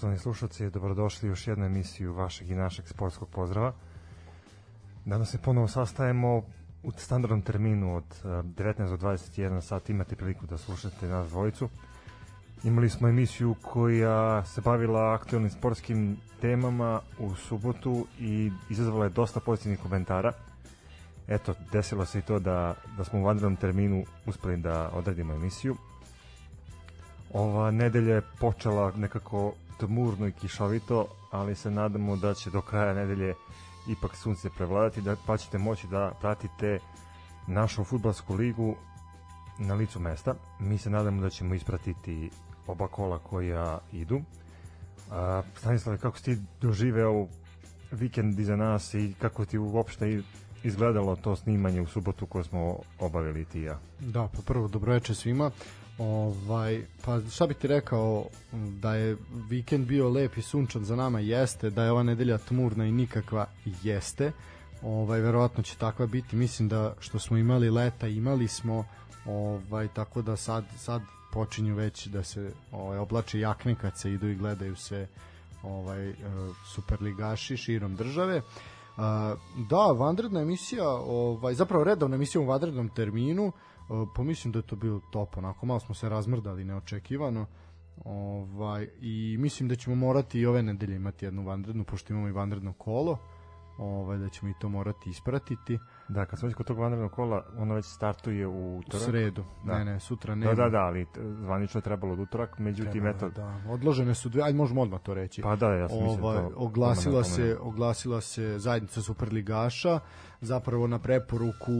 Poštovani slušalci, dobrodošli u još jednu emisiju vašeg i našeg sportskog pozdrava. Danas se ponovo sastajemo u standardnom terminu od 19 do 21 sat imate priliku da slušate nas dvojicu. Imali smo emisiju koja se bavila aktualnim sportskim temama u subotu i izazvala je dosta pozitivnih komentara. Eto, desilo se i to da, da smo u vanrednom terminu uspeli da odradimo emisiju. Ova nedelja je počela nekako tmurno i kišovito, ali se nadamo da će do kraja nedelje ipak sunce prevladati, da, pa ćete moći da pratite našu futbalsku ligu na licu mesta. Mi se nadamo da ćemo ispratiti oba kola koja idu. A, Stanislave, kako si ti doživeo vikend iza nas i kako ti uopšte izgledalo to snimanje u subotu koje smo obavili ti ja? Da, pa prvo dobroveče svima. Ovaj, pa šta bih ti rekao da je vikend bio lep i sunčan za nama jeste, da je ova nedelja tmurna i nikakva jeste. Ovaj verovatno će takva biti. Mislim da što smo imali leta, imali smo ovaj tako da sad sad počinju već da se ovaj oblače jakne kad se idu i gledaju se ovaj e, superligaši širom države. Uh, da, vanredna emisija, ovaj zapravo redovna emisija u vanrednom terminu pa mislim da je to bilo top, onako malo smo se razmrdali neočekivano. Ovaj, I mislim da ćemo morati i ove nedelje imati jednu vanrednu, pošto imamo i vanredno kolo, ovaj, da ćemo i to morati ispratiti. Da, kad smo već kod tog vanrednog kola, ono već startuje u utorak. U sredu, da. ne, ne, sutra nema. Da, da, da, ali zvanično je trebalo od utorak, međutim, eto... Da, odložene su dve, ajde možemo odmah to reći. Pa da, ja sam ovaj, mislim to... Oglasila se, oglasila se zajednica Superligaša, zapravo na preporuku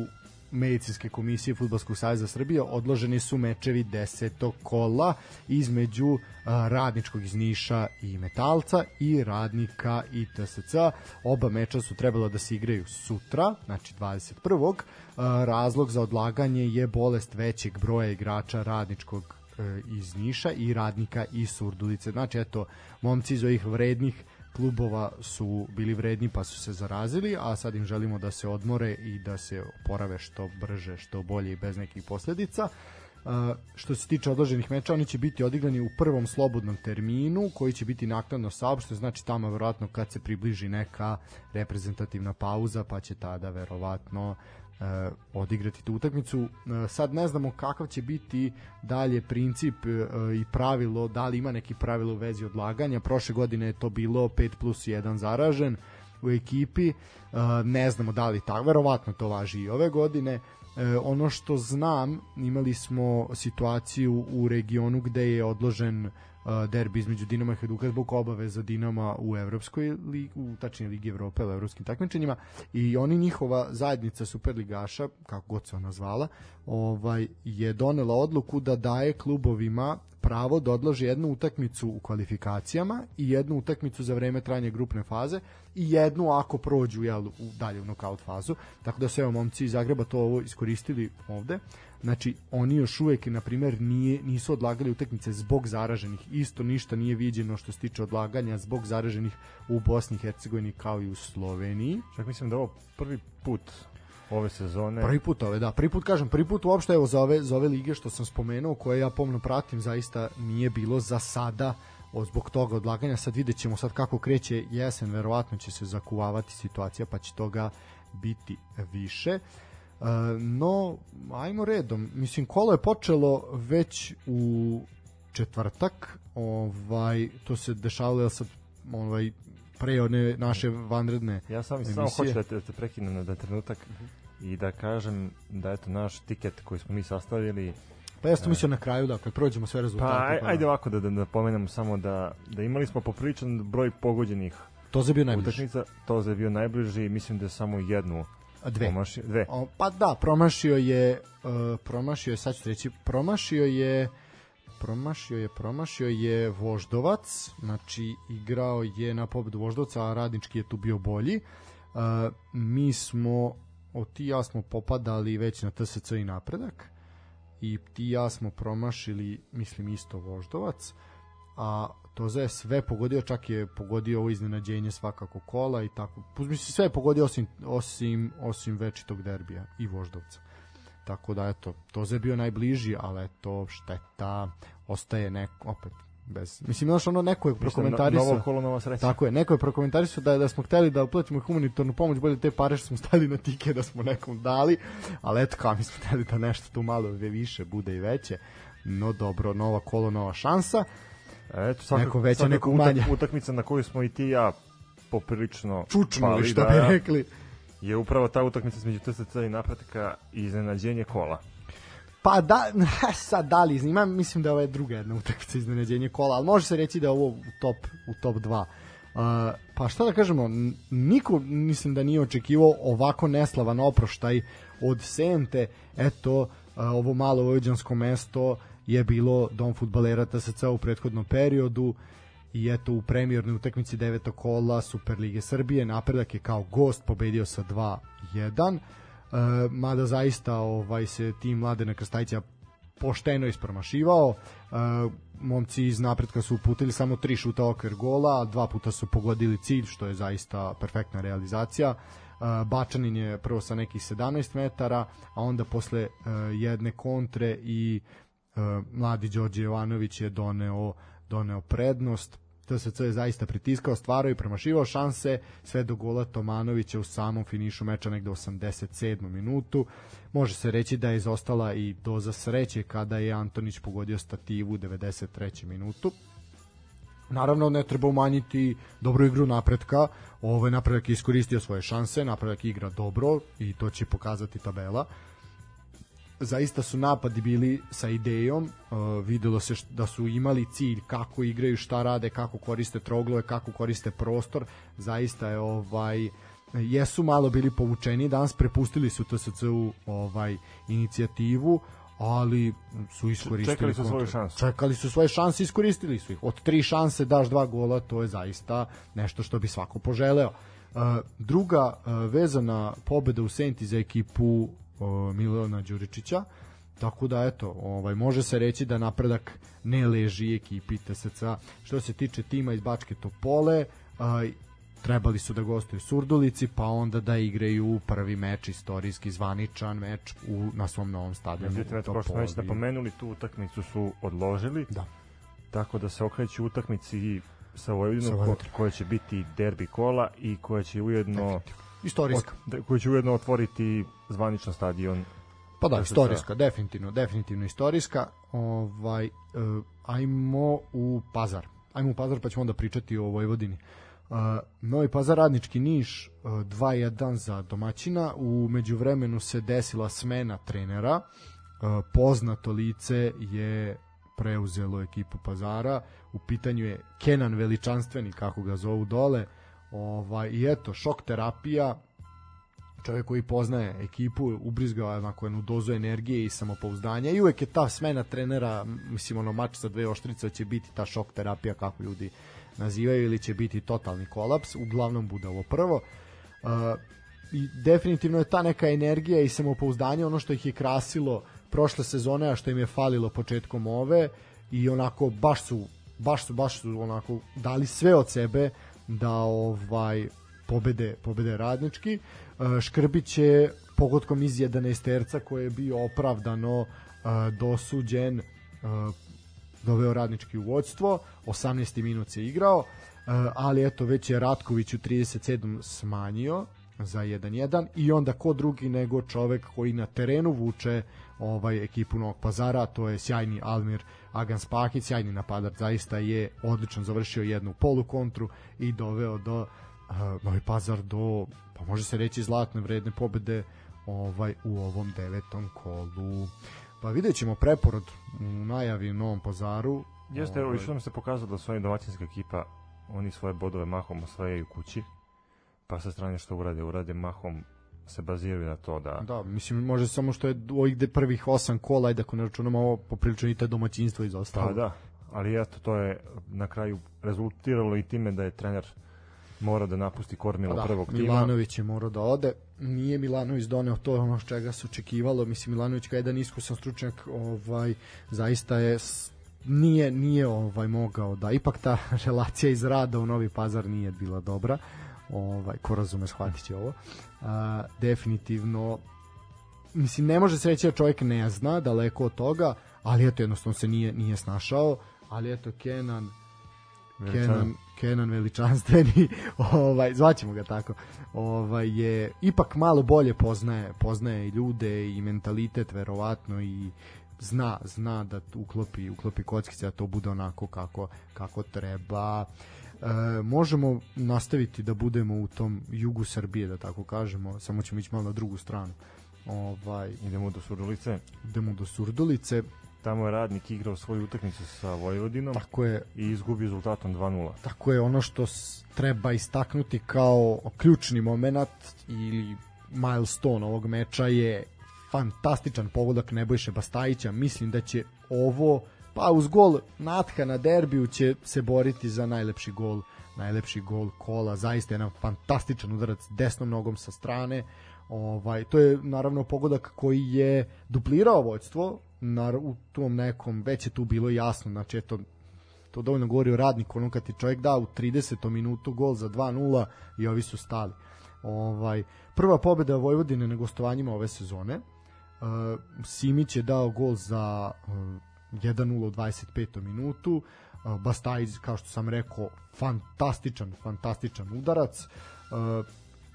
medicinske komisije Futbolskog saveza Srbije odloženi su mečevi desetog kola između radničkog iz Niša i Metalca i radnika i TSC. Oba meča su trebalo da se igraju sutra, znači 21. A, razlog za odlaganje je bolest većeg broja igrača radničkog e, iz Niša i radnika iz Surdulice. Znači, eto, momci iz ovih vrednih klubova su bili vredni pa su se zarazili, a sad im želimo da se odmore i da se porave što brže, što bolje i bez nekih posledica. Uh, što se tiče odloženih meča, oni će biti odigrani u prvom slobodnom terminu koji će biti naknadno saopšten, znači tamo verovatno kad se približi neka reprezentativna pauza, pa će tada verovatno uh, odigrati tu utakmicu. Uh, sad ne znamo kakav će biti dalje princip uh, i pravilo, da li ima neki pravilo u vezi odlaganja. Prošle godine je to bilo 5 plus 1 zaražen u ekipi. Ne znamo da li tako, verovatno to važi i ove godine. E, ono što znam, imali smo situaciju u regionu gde je odložen derbi između Dinama i Hajduka zbog obaveza Dinama u evropskoj ligi, u tačnije ligi Evrope, u evropskim takmičenjima. I oni njihova zajednica superligaša, kako god se ona zvala, ovaj je donela odluku da daje klubovima pravo da odloži jednu utakmicu u kvalifikacijama i jednu utakmicu za vreme trajanja grupne faze i jednu ako prođu jel, u dalje u nokaut fazu. Tako da su evo momci iz Zagreba to ovo iskoristili ovde. Znači, oni još uvek, na primer, nije, nisu odlagali utakmice zbog zaraženih. Isto ništa nije viđeno što se tiče odlaganja zbog zaraženih u Bosni i Hercegovini kao i u Sloveniji. Čak mislim da ovo prvi put ove sezone. Prvi put ove, da. Prvi put kažem, prvi put uopšte evo za ove, za ove lige što sam spomenuo, koje ja pomno pratim, zaista nije bilo za sada o, zbog toga odlaganja. Sad vidjet ćemo sad kako kreće jesen, verovatno će se zakuvavati situacija, pa će toga biti više. Uh, no, ajmo redom. Mislim, kolo je počelo već u četvrtak. Ovaj, to se dešavalo sad ovaj, pre one naše vanredne Ja sam samo hoću da te, da te prekinem na da trenutak uh -huh. I da kažem da eto naš tiket koji smo mi sastavili Pa ja sam mislio na kraju da kad prođemo sve rezultate. Pa, aj, ajde ovako da, da, da pomenemo samo da, da imali smo popriličan broj pogođenih to je bio najbliži. Utakmica, to je bio najbliži mislim da je samo jednu A dve. Promašio, dve. O, pa da, promašio je uh, promašio je, sad ću reći, promašio je promašio je, promašio je Voždovac, znači igrao je na pobedu Voždovca, a Radnički je tu bio bolji. Uh, mi smo, o ti ja smo popadali već na TSC i napredak i ti ja smo promašili, mislim isto Voždovac, a to je sve pogodio, čak je pogodio ovo iznenađenje svakako kola i tako. Mislim sve je pogodio osim, osim, osim večitog derbija i Voždovca. Tako da eto, to je bio najbliži, ali to šteta, ostaje neko, opet bez. Mislim, znaš, ono, neko je prokomentarisao... Novo kolo, nova sreća. Tako je, neko je prokomentarisao da, da smo hteli da uplatimo humanitarnu pomoć, bolje te pare što smo stali na tike da smo nekom dali, ali eto kao mi smo hteli da nešto tu malo više bude i veće. No dobro, nova kolo, nova šansa. Eto, svakako, neko veće, neko manje. Utakmica na koju smo i ti ja poprilično čučnuli, što da, bi rekli. Je upravo ta utakmica između TSC i napretka iznenađenje kola. Pa da, sad da li, ima, mislim da je druga jedna utakmica iznenađenje kola, ali može se reći da je ovo u top, u top 2. Uh, pa šta da kažemo, niko mislim da nije očekivao ovako neslavan oproštaj od Sente, eto, uh, ovo malo vojvođansko mesto je bilo dom futbalera TSC u prethodnom periodu i eto u premijernoj utakmici devetog kola Superlige Srbije napredak je kao gost pobedio sa 2-1 Uh, mada zaista ovaj se tim Mladena Krstajića pošteno ispromašivao. Uh, momci iz napretka su uputili samo tri šuta okvir gola, dva puta su pogodili cilj, što je zaista perfektna realizacija. Uh, Bačanin je prvo sa nekih 17 metara, a onda posle jedne kontre i mladi Đorđe Jovanović je doneo doneo prednost TSC je zaista pritiskao, stvarao i premašivao šanse sve do gola Tomanovića u samom finišu meča negde 87. minutu. Može se reći da je izostala i doza sreće kada je Antonić pogodio stativu u 93. minutu. Naravno, ne treba umanjiti dobru igru napretka. Napredak je iskoristio svoje šanse, napredak igra dobro i to će pokazati tabela. Zaista su napadi bili sa idejom, uh, videlo se da su imali cilj kako igraju, šta rade, kako koriste troglove, kako koriste prostor, zaista je ovaj jesu malo bili povučeni, danas prepustili su TSC-u ovaj inicijativu, ali su iskoristili čekali su svoju šansu. Čekali su svoje šanse, iskoristili su ih. Od tri šanse daš dva gola, to je zaista nešto što bi svako poželeo. Uh, druga uh, vezana pobeda u Senti za ekipu o, Milana Đuričića. Tako da eto, ovaj može se reći da napredak ne leži ekipi TSC. Što se tiče tima iz Bačke Topole, aj trebali su da gostuju Surdulici, pa onda da igraju prvi meč istorijski zvaničan meč u na svom novom stadionu. Međutim, eto, kao što već napomenuli, tu utakmicu su odložili. Da. Tako da se okreću utakmici sa Vojvodinom ko, koja će biti derbi kola i koja će ujedno istorijska od, koja će ujedno otvoriti zvaničan stadion Pa da, istorijska, definitivno, definitivno istorijska. Ovaj, uh, ajmo u Pazar. Ajmo u Pazar pa ćemo onda pričati o Vojvodini. Uh, Novi Pazar radnički Niš uh, 2-1 za domaćina. U međuvremenu se desila smena trenera. Uh, poznato lice je preuzelo ekipu Pazara. U pitanju je Kenan Veličanstveni, kako ga zovu dole. Ovaj, I eto, šok terapija, čovjek koji poznaje ekipu, ubrizgao je onako jednu dozu energije i samopouzdanja. I uvek je ta smena trenera, mislim ono mač sa dve oštrice će biti ta šok terapija kako ljudi nazivaju ili će biti totalni kolaps, uglavnom bude ovo prvo. Uh, i definitivno je ta neka energija i samopouzdanje ono što ih je krasilo prošle sezone, a što im je falilo početkom ove. I onako baš su baš su baš su onako dali sve od sebe da ovaj pobede pobede radnički. E, Škrbić je pogodkom iz 11 terca koji je bio opravdano e, dosuđen e, doveo radnički u vodstvo, 18. minut se igrao, ali eto već je Ratković u 37. smanjio za 1-1 i onda ko drugi nego čovek koji na terenu vuče ovaj ekipu Novog Pazara, to je sjajni Almir Agan Spakić, sjajni napadač, zaista je odlično završio jednu polu kontru i doveo do uh, Novi Pazar do pa može se reći zlatne vredne pobede ovaj u ovom devetom kolu. Pa vidjet ćemo preporod u najavi u Novom Pazaru. Jeste, ovaj... što nam se pokazalo da su oni domaćinska ekipa, oni svoje bodove mahom osvajaju kući, pa sa strane što urade, urade mahom se baziraju na to da... Da, mislim, može samo što je ovih prvih osam kola, ajde ako ne računamo ovo, poprilično i te domaćinstvo izostalo. Pa da, ali eto, to je na kraju rezultiralo i time da je trener mora da napusti kormilo da, prvog tima. Milanović je morao da ode. Nije Milanović doneo to ono što čega se očekivalo. Mislim Milanović kao jedan iskusan stručnjak, ovaj zaista je nije nije ovaj mogao da ipak ta relacija iz rada u Novi Pazar nije bila dobra ovaj, ko razume shvatit će ovo. A, definitivno, mislim, ne može se reći da čovjek ne zna, daleko od toga, ali eto, jednostavno se nije, nije snašao. ali eto Kenan. Kenan, Kenan veličanstveni, ovaj, zvaćemo ga tako, ovaj, je ipak malo bolje poznaje, poznaje ljude i mentalitet verovatno i zna, zna da uklopi, uklopi kockice, da to bude onako kako, kako treba. E, možemo nastaviti da budemo u tom jugu Srbije, da tako kažemo, samo ćemo ići malo na drugu stranu. Ovaj, Idemo do Surdulice. idemo do Surdulice, Tamo je radnik igrao svoju utakmicu sa Vojvodinom tako je, i izgubio rezultatom 2-0. tako je ono što treba istaknuti kao ključni moment ili milestone ovog meča je fantastičan pogodak Nebojše Bastajića. Mislim da će ovo, pa uz gol Natka na derbiju će se boriti za najlepši gol najlepši gol kola, zaista jedan fantastičan udarac desnom nogom sa strane. Ovaj to je naravno pogodak koji je duplirao vođstvo na u tom nekom već je tu bilo jasno, znači eto to dovoljno govori o radniku, ono kad ti čovjek da u 30. minutu gol za 2-0 i ovi su stali. Ovaj, prva pobjeda Vojvodine na gostovanjima ove sezone. Uh, Simić je dao gol za uh, 1-0 u 25. minutu. Bastajić, kao što sam rekao, fantastičan, fantastičan udarac.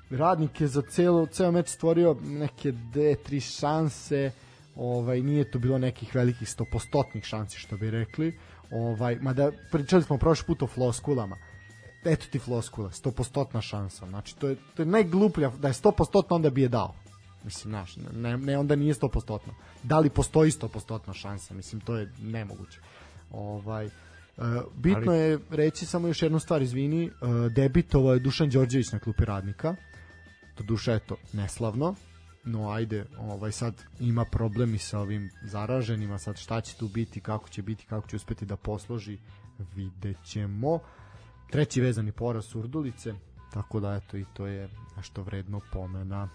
Radnik je za celo, ceo meč stvorio neke dve, tri šanse, ovaj nije to bilo nekih velikih stopostotnih šansi što bi rekli. Ovaj mada pričali smo prošli put o floskulama. Eto ti floskula, stopostotna šansa. Znači to je to je najgluplja da je stopostotno onda bi je dao. Mislim, znaš, ne, ne onda nije stopostotno. Da li postoji stopostotna šansa? Mislim, to je nemoguće. Ovaj, e, bitno Ali- je reći samo još jednu stvar, izvini, e, debitovao je Dušan Đorđević na klupi radnika, to duša eto neslavno, no ajde, ovaj sad ima problem i sa ovim zaraženima, sad šta će tu biti, kako će biti, kako će uspeti da posloži, vidjet ćemo. Treći vezani poraz Surdulice, tako da eto i to je nešto vredno pomena.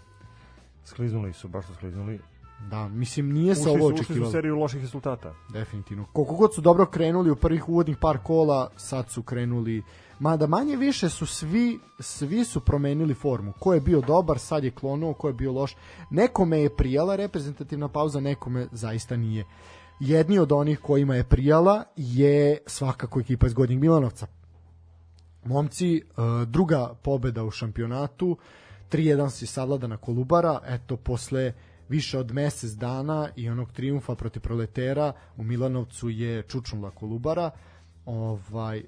Skliznuli su, baš su skliznuli. Da, mislim nije se ovo su, ušli su očekivalo. seriju loših rezultata. Definitivno. Koliko god su dobro krenuli u prvih uvodnih par kola, sad su krenuli mada manje više su svi svi su promenili formu. Ko je bio dobar, sad je klonuo, ko je bio loš. Nekome je prijala reprezentativna pauza, nekome zaista nije. Jedni od onih kojima je prijala je svakako ekipa iz Gornjeg Milanovca. Momci, e, druga pobeda u šampionatu, 3-1 si savladana Kolubara, eto posle više od mesec dana i onog triumfa protiv proletera u Milanovcu je čučnula Kolubara. Ovaj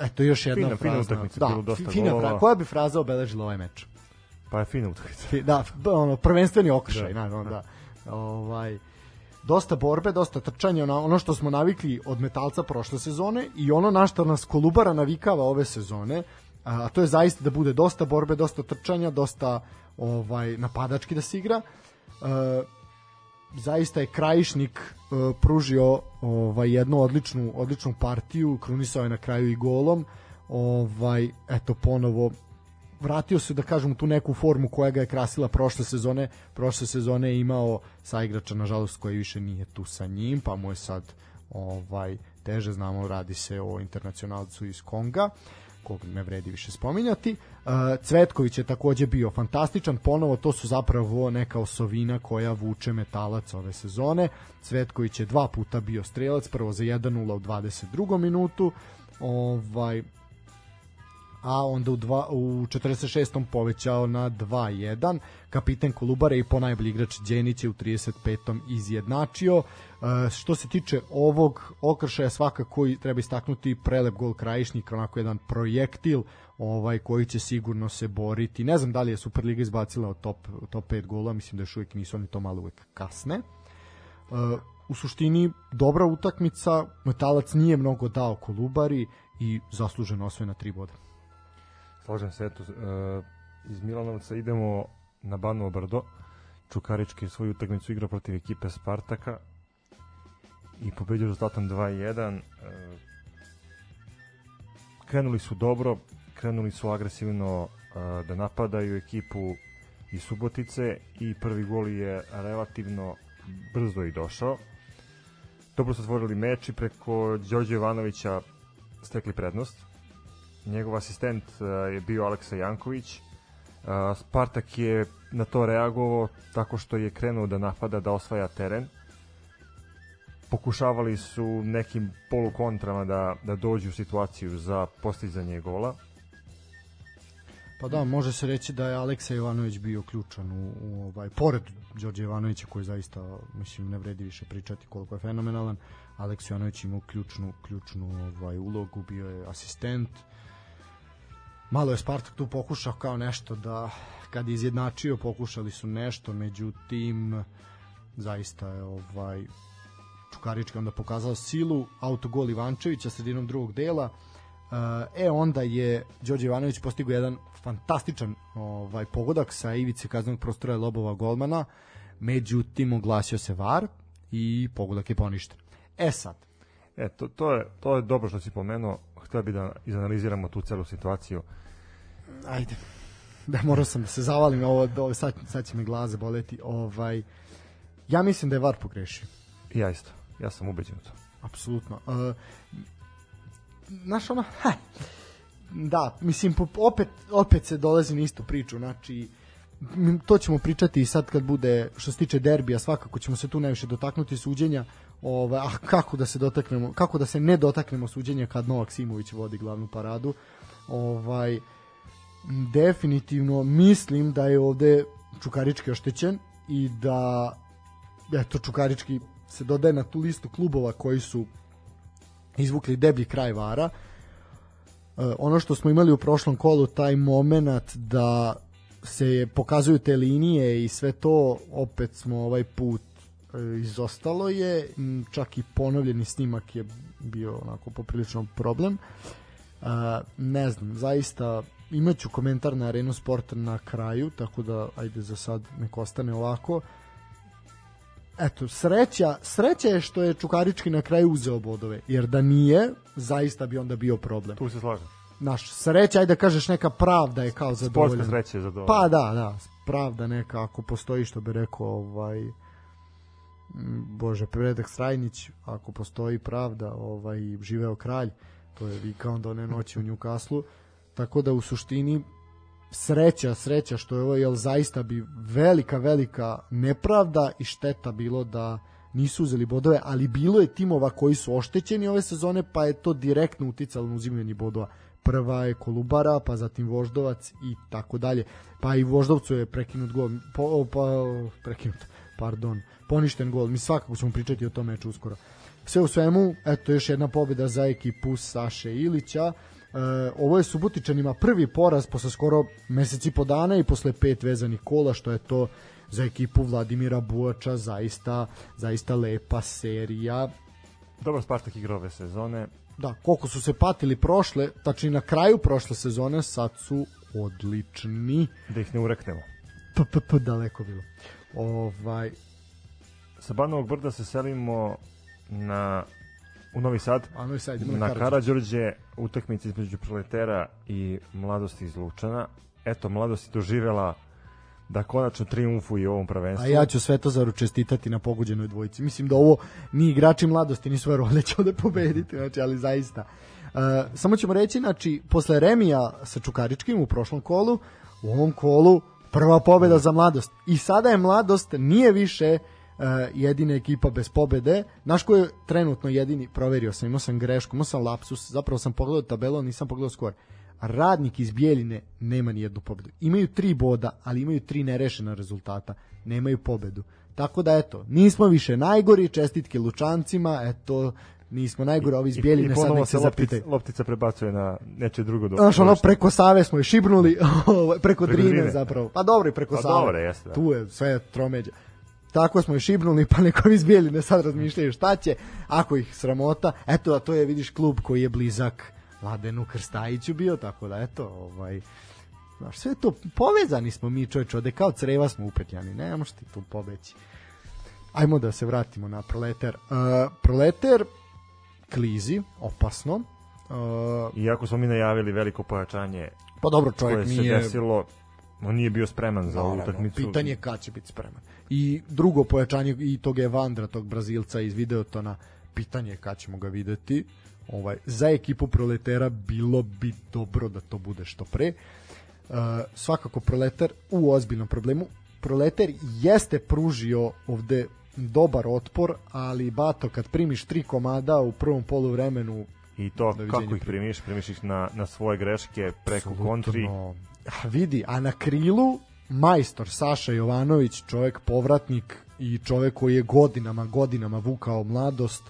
eto još jedna Fina- fina fraza. utakmica, da, bilo dosta fina golova. fra- koja bi fraza obeležila ovaj meč? Pa je fina utakmica. Da, ono prvenstveni okršaj, Da. da, da. Ovaj dosta borbe, dosta trčanja, ono, ono što smo navikli od metalca prošle sezone i ono na što nas Kolubara navikava ove sezone, a, to je zaista da bude dosta borbe, dosta trčanja, dosta ovaj napadački da se igra. E, zaista je Krajišnik e, pružio ovaj jednu odličnu odličnu partiju, krunisao je na kraju i golom. Ovaj eto ponovo vratio se da kažem tu neku formu koja ga je krasila prošle sezone. Prošle sezone je imao saigrača nažalost koji više nije tu sa njim, pa mu je sad ovaj teže znamo radi se o internacionalcu iz Konga kog ne vredi više spominjati. Uh, Cvetković je takođe bio fantastičan, ponovo to su zapravo neka osovina koja vuče metalac ove sezone. Cvetković je dva puta bio strelac, prvo za 1-0 u 22. minutu, ovaj a onda u, dva, u 46. povećao na 2-1. Kapiten Kolubare i po najbolji igrač Đenić je u 35. izjednačio. E, što se tiče ovog okršaja svakako treba istaknuti prelep gol Krajišnika, onako jedan projektil ovaj koji će sigurno se boriti. Ne znam da li je Superliga izbacila od top, top 5 gola, mislim da još uvijek nisu, oni to malo uvijek kasne. Uh, u suštini dobra utakmica, Metalac nije mnogo dao Kolubari i zasluženo osvojena tri boda. Slažem se, eto, uh, iz Milanovca idemo na Banovo Brdo. Čukarički svoju utakmicu igrao protiv ekipe Spartaka i pobedio rezultatom 2-1. Uh, krenuli su dobro, krenuli su agresivno uh, da napadaju ekipu iz Subotice i prvi gol je relativno brzo i došao. Dobro su otvorili meč i preko Đorđe Jovanovića stekli prednost njegov asistent uh, je bio Aleksa Janković. Uh, Spartak je na to reagovao tako što je krenuo da napada, da osvaja teren. pokušavali su nekim polukontrama da, da dođu u situaciju za postizanje gola. Pa da, može se reći da je Aleksa Jovanović bio ključan u, u ovaj pored Đorđe Jovanovića koji zaista mislim ne vredi više pričati koliko je fenomenalan. Aleksa Jovanović imao ključnu ključnu ovaj ulogu, bio je asistent. Malo je Spartak tu pokušao kao nešto da kad je izjednačio pokušali su nešto, međutim zaista je ovaj Čukarički onda pokazao silu, autogol Ivančevića sredinom drugog dela. E onda je Đorđe Ivanović postigao jedan fantastičan ovaj pogodak sa ivice kaznenog prostora Lobova golmana. Međutim oglasio se VAR i pogodak je poništen. E sad, E, to, to, je, to je dobro što si pomenuo. Htio bi da izanaliziramo tu celu situaciju. Ajde. Da morao sam da se zavalim ovo, ovo sad, sad će me glaze boleti. Ovaj ja mislim da je VAR pogrešio. Ja isto. Ja sam ubeđen u to. Apsolutno. Uh, znaš ono, ha, da, mislim, opet, opet se dolazi na istu priču, znači, to ćemo pričati i sad kad bude, što se tiče derbija, svakako ćemo se tu najviše dotaknuti suđenja, ovaj, a kako da se dotaknemo, kako da se ne dotaknemo suđenja kad Novak Simović vodi glavnu paradu, ovaj, definitivno mislim da je ovde Čukarički oštećen i da eto Čukarički se dodaje na tu listu klubova koji su izvukli deblji kraj vara. E, ono što smo imali u prošlom kolu, taj moment da se pokazuju te linije i sve to, opet smo ovaj put e, izostalo je, čak i ponovljeni snimak je bio onako poprilično problem. E, ne znam, zaista imaću komentar na Arenu Sport na kraju, tako da ajde za sad nek ostane ovako eto, sreća, sreća je što je Čukarički na kraju uzeo bodove, jer da nije, zaista bi onda bio problem. Tu se slažem. Naš, sreća, ajde da kažeš neka pravda je kao Sportska zadovoljena. sreća je za dobro. Pa da, da, pravda neka, ako postoji što bi rekao ovaj Bože, Predak Strajnić, ako postoji pravda, ovaj, živeo kralj, to je vikao onda one noći u Njukaslu, tako da u suštini sreća, sreća što je ovo, jer zaista bi velika, velika nepravda i šteta bilo da nisu uzeli bodove, ali bilo je timova koji su oštećeni ove sezone, pa je to direktno uticalo na uzimanje bodova. Prva je Kolubara, pa zatim Voždovac i tako dalje. Pa i Voždovcu je prekinut gol, po, pa, prekinut, pardon, poništen gol. Mi svakako ćemo pričati o tom meču uskoro. Sve u svemu, eto još jedna pobjeda za ekipu Saše Ilića. E, ovo je Subotičanima prvi poraz posle skoro meseci po dana i posle pet vezanih kola, što je to za ekipu Vladimira Buača zaista, zaista lepa serija. Dobro Spartak igra ove sezone. Da, koliko su se patili prošle, tačni na kraju prošle sezone, sad su odlični. Da ih ne ureknemo. P, p, p, daleko bilo. Ovaj, Sa Banovog brda se selimo na u Novi Sad. a no i sad Na Karađorđe. Karađorđe utakmica između proletera i mladosti iz Lučana. Eto, mladost je doživela da konačno triumfuje u ovom prvenstvu. A ja ću Svetozaru čestitati na pogođenoj dvojici. Mislim da ovo ni igrači mladosti nisu verovali da će ovde pobediti, znači, ali zaista. Uh, samo ćemo reći, znači, posle remija sa Čukaričkim u prošlom kolu, u ovom kolu prva pobeda za mladost. I sada je mladost nije više uh, jedina ekipa bez pobede. Znaš ko je trenutno jedini, proverio sam, imao sam grešku, imao sam lapsus, zapravo sam pogledao tabelu, nisam pogledao skor. Radnik iz Bijeljine nema ni jednu pobedu. Imaju tri boda, ali imaju tri nerešena rezultata. Nemaju pobedu. Tako da eto, nismo više najgori, čestitke Lučancima, eto, nismo najgori, ovi iz Bijeljine sad nek se se loptica, loptica prebacuje na neče drugo do. Znaš, ono, preko Save smo je šibnuli, ovaj, preko, Preko Drine, Drine. zapravo. Pa dobro i preko Pa Save. dobro, jeste, da. Tu je sve tromeđa. Tako smo je šibnuli, pa neko iz Bijeljine sad razmišljaju šta će, ako ih sramota. Eto, a to je, vidiš, klub koji je blizak Ladenu Krstajiću bio, tako da, eto, ovaj, znaš, sve to, povezani smo mi, čovječ, ode kao creva smo upetljani, ne možeš ti tu pobeći. Ajmo da se vratimo na Proleter. Uh, Proleter klizi, opasno. Uh, Iako smo mi najavili veliko pojačanje pa dobro, koje čovjek se nije... desilo, on nije bio spreman za ovu utakmicu. Pitanje je kad će biti spreman. I drugo pojačanje i tog Evandra, tog Brazilca iz Videotona, pitanje je kad ćemo ga videti. Ovaj, za ekipu proletera bilo bi dobro da to bude što pre. Uh, svakako proletar u ozbiljnom problemu. Proletar jeste pružio ovde dobar otpor, ali Bato kad primiš tri komada u prvom poluvremenu I to kako ih primiš, primiš ih na, na svoje greške preko Absolutno. kontri. A vidi, a na krilu majstor Saša Jovanović, čovjek povratnik i čovjek koji je godinama, godinama vukao mladost,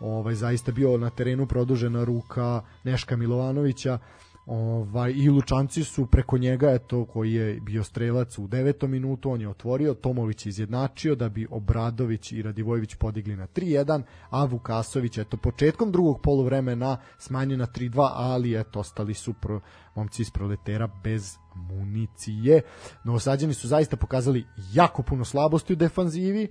ovaj zaista bio na terenu produžena ruka Neška Milovanovića Ovaj, I Lučanci su preko njega, eto, koji je bio strelac u devetom minutu, on je otvorio, Tomović izjednačio da bi Obradović i Radivojević podigli na 3-1, a Vukasović, eto, početkom drugog poluvremena smanjio na 3-2, ali eto, ostali su pro, momci iz proletera bez municije. Novosađani su zaista pokazali jako puno slabosti u defanzivi,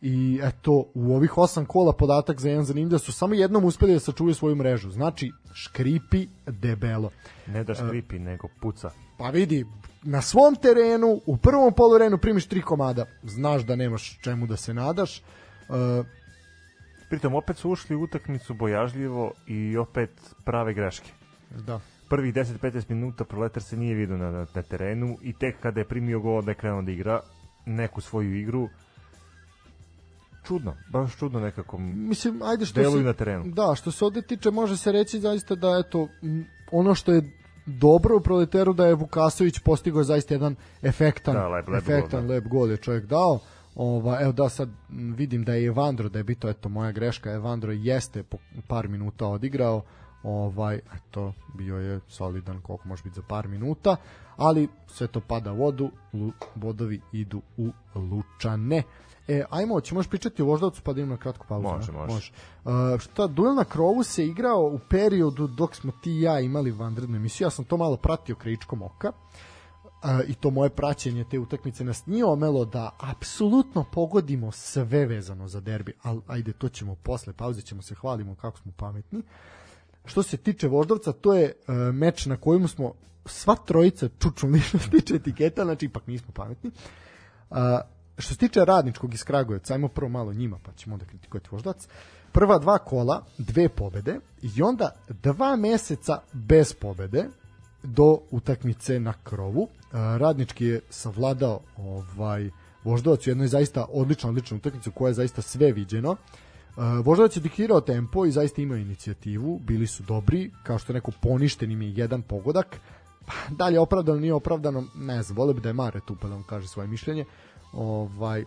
i eto u ovih osam kola podatak za jedan zanimljiv da su samo jednom uspeli da sačuvaju svoju mrežu. Znači škripi debelo. Ne da škripi uh, nego puca. pa vidi na svom terenu u prvom polurenu primiš tri komada. Znaš da nemaš čemu da se nadaš. Uh, pritom opet su ušli u utakmicu bojažljivo i opet prave greške. Da. Prvih 10-15 minuta proletar se nije vidio na, na, na terenu i tek kada je primio gol da je krenuo da igra neku svoju igru čudno, baš čudno nekako. Mislim, ajde što se, na terenu. Da, što se ovde tiče, može se reći zaista da eto ono što je dobro u Proleteru da je Vukasović postigao zaista jedan efektan, da, lep, lep efektan gol, da. lep gol je čovjek dao. Ova, evo da sad vidim da je Evandro, da je bito, eto moja greška, Evandro jeste po par minuta odigrao, ovaj, eto, bio je solidan koliko može biti za par minuta, ali sve to pada u vodu, vodovi idu u Lučane. E, ajmo, ćemo pričati o Voždovcu pa da imamo kratku pauzu. Može, može. može. Uh, šta, duel na krovu se igrao u periodu dok smo ti i ja imali vanrednu emisiju, ja sam to malo pratio krajičkom oka uh, i to moje praćenje te utakmice nas nije omelo da apsolutno pogodimo sve vezano za derbi, ali ajde, to ćemo posle pauze, ćemo se hvalimo kako smo pametni. Što se tiče Voždovca, to je uh, meč na kojem smo sva trojica čučuli što se tiče etiketa, znači ipak nismo pametni. Uh, što se tiče radničkog iz Kragujevca, ajmo prvo malo njima, pa ćemo onda kritikovati voždac. Prva dva kola, dve pobede i onda dva meseca bez pobede do utakmice na krovu. Radnički je savladao ovaj Voždovac u jednoj zaista odlična, odlična utakmica koja je zaista sve viđeno. Voždovac je diktirao tempo i zaista imao inicijativu, bili su dobri, kao što je neko poništen im je jedan pogodak, pa dalje opravdano, nije opravdano, ne znam, volio bi da je Mare tu pa da vam kaže svoje mišljenje ovaj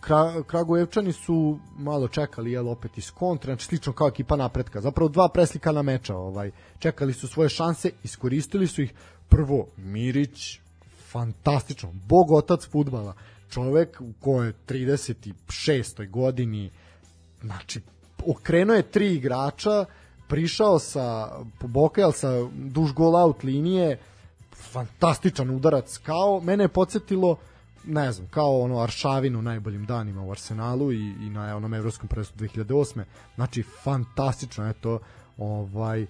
Kra, Kragujevčani su malo čekali jel opet iz kontra, znači slično kao ekipa napretka. Zapravo dva preslikana meča, ovaj čekali su svoje šanse, iskoristili su ih. Prvo Mirić fantastično, bog otac fudbala. Čovek u kojoj 36. godini znači okrenuo je tri igrača, prišao sa Bokajal sa duž gol out linije, fantastičan udarac kao mene je podsjetilo ne znam, kao ono Aršavinu u najboljim danima u Arsenalu i, i na onom evropskom prvenstvu 2008. Znači, fantastično, eto, ovaj, e,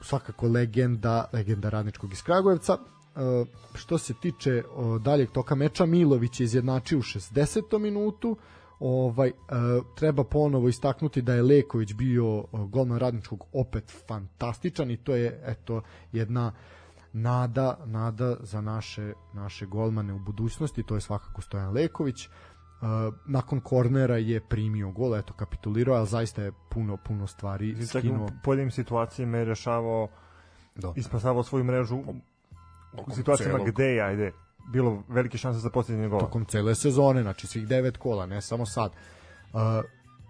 svakako legenda, legenda radničkog iz Kragujevca. E, što se tiče daljeg toka meča, Milović je izjednačio u 60. minutu, ovaj e, treba ponovo istaknuti da je Leković bio golman radničkog opet fantastičan i to je eto jedna uh, nada, nada za naše, naše golmane u budućnosti, to je svakako Stojan Leković. Uh, nakon kornera je primio gol, eto kapitulirao, ali zaista je puno puno stvari skinuo. U poljim situacijama je rešavao da. ispasavao svoju mrežu u situacijama celog. gde je, ajde, bilo velike šanse za posljednje gola. Tokom cele sezone, znači svih devet kola, ne samo sad. Uh,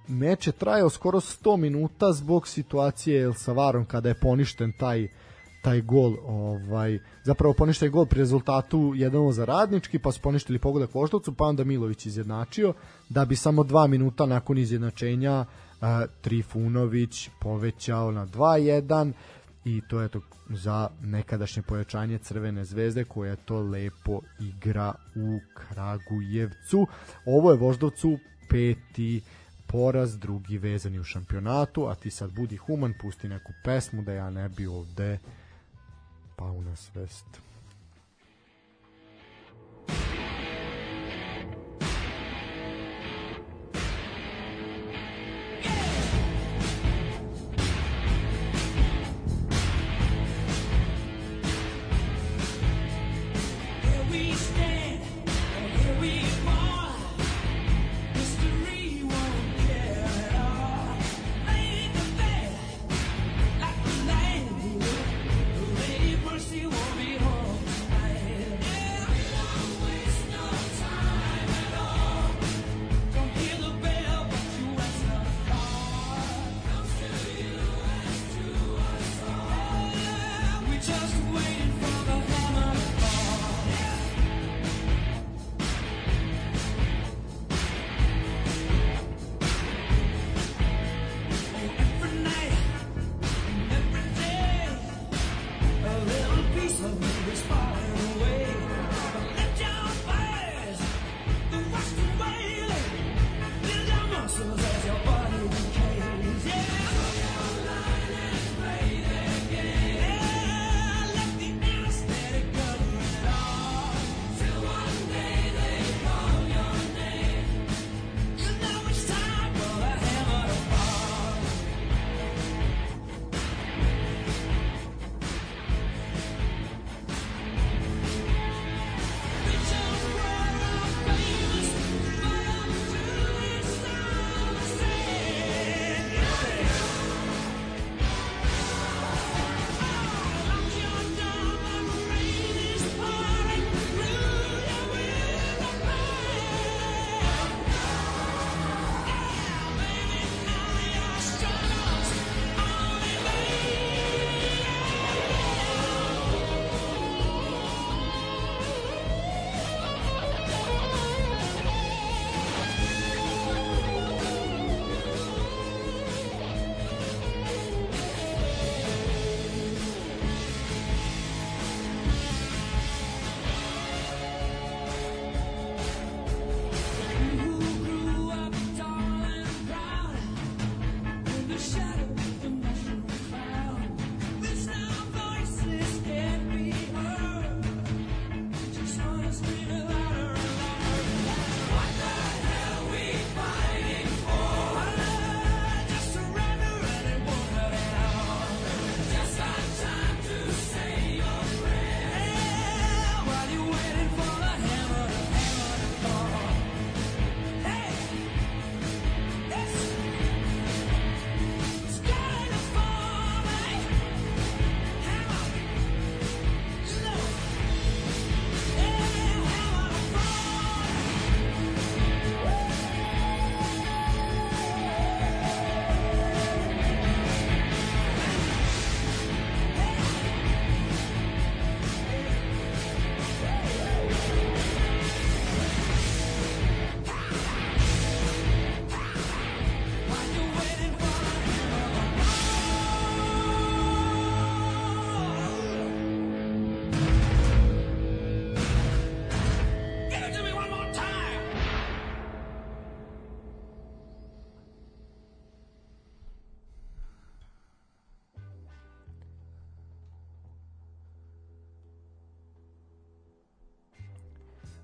meč je trajao skoro 100 minuta zbog situacije sa Varom kada je poništen taj uh, taj gol, ovaj, zapravo poništaj gol pri rezultatu 1 za radnički, pa su poništili pogodak Voždovcu, pa onda Milović izjednačio, da bi samo dva minuta nakon izjednačenja uh, Trifunović povećao na 2-1 i to je to za nekadašnje pojačanje Crvene zvezde koja to lepo igra u Kragujevcu. Ovo je Voždovcu peti poraz, drugi vezani u šampionatu, a ti sad budi human, pusti neku pesmu da ja ne bi ovde pao na svest.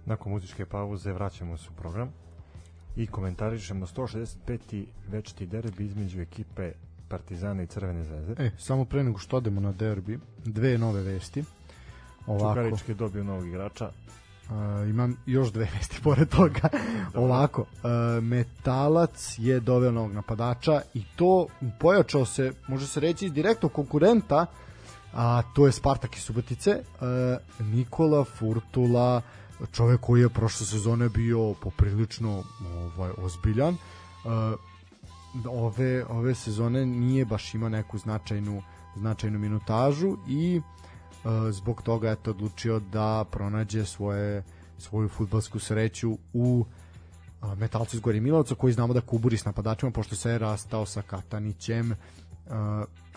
Nakon muzičke pauze vraćamo se u program i komentarišemo 165. večiti derbi između ekipe Partizana i Crvene zvezde. E, samo pre nego što odemo na derbi, dve nove vesti. Ovako. Čukarički je dobio novog igrača. Uh, imam još dve vesti pored toga. Ovako, uh, Metalac je doveo novog napadača i to pojačao se, može se reći, iz direktnog konkurenta, a to je Spartak iz Subotice, uh, Nikola Furtula, čovek koji je prošle sezone bio poprilično ovaj ozbiljan. Uh, ove ove sezone nije baš imao neku značajnu značajnu minutažu i uh, zbog toga je odlučio da pronađe svoje svoju fudbalsku sreću u uh, Metalcu iz Gori Milovca koji znamo da kuburi s napadačima pošto se je rastao sa Katanićem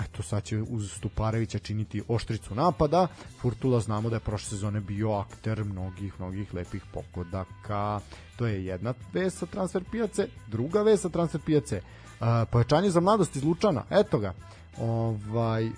eto sad će uz Stuparevića činiti oštricu napada. Furtula znamo da je prošle sezone bio akter mnogih, mnogih lepih pogodaka. To je jedna vez sa transfer pijace druga vez sa transfer pijace. Uh, pojačanje za mladost iz Lučana eto ga. Ovaj uh,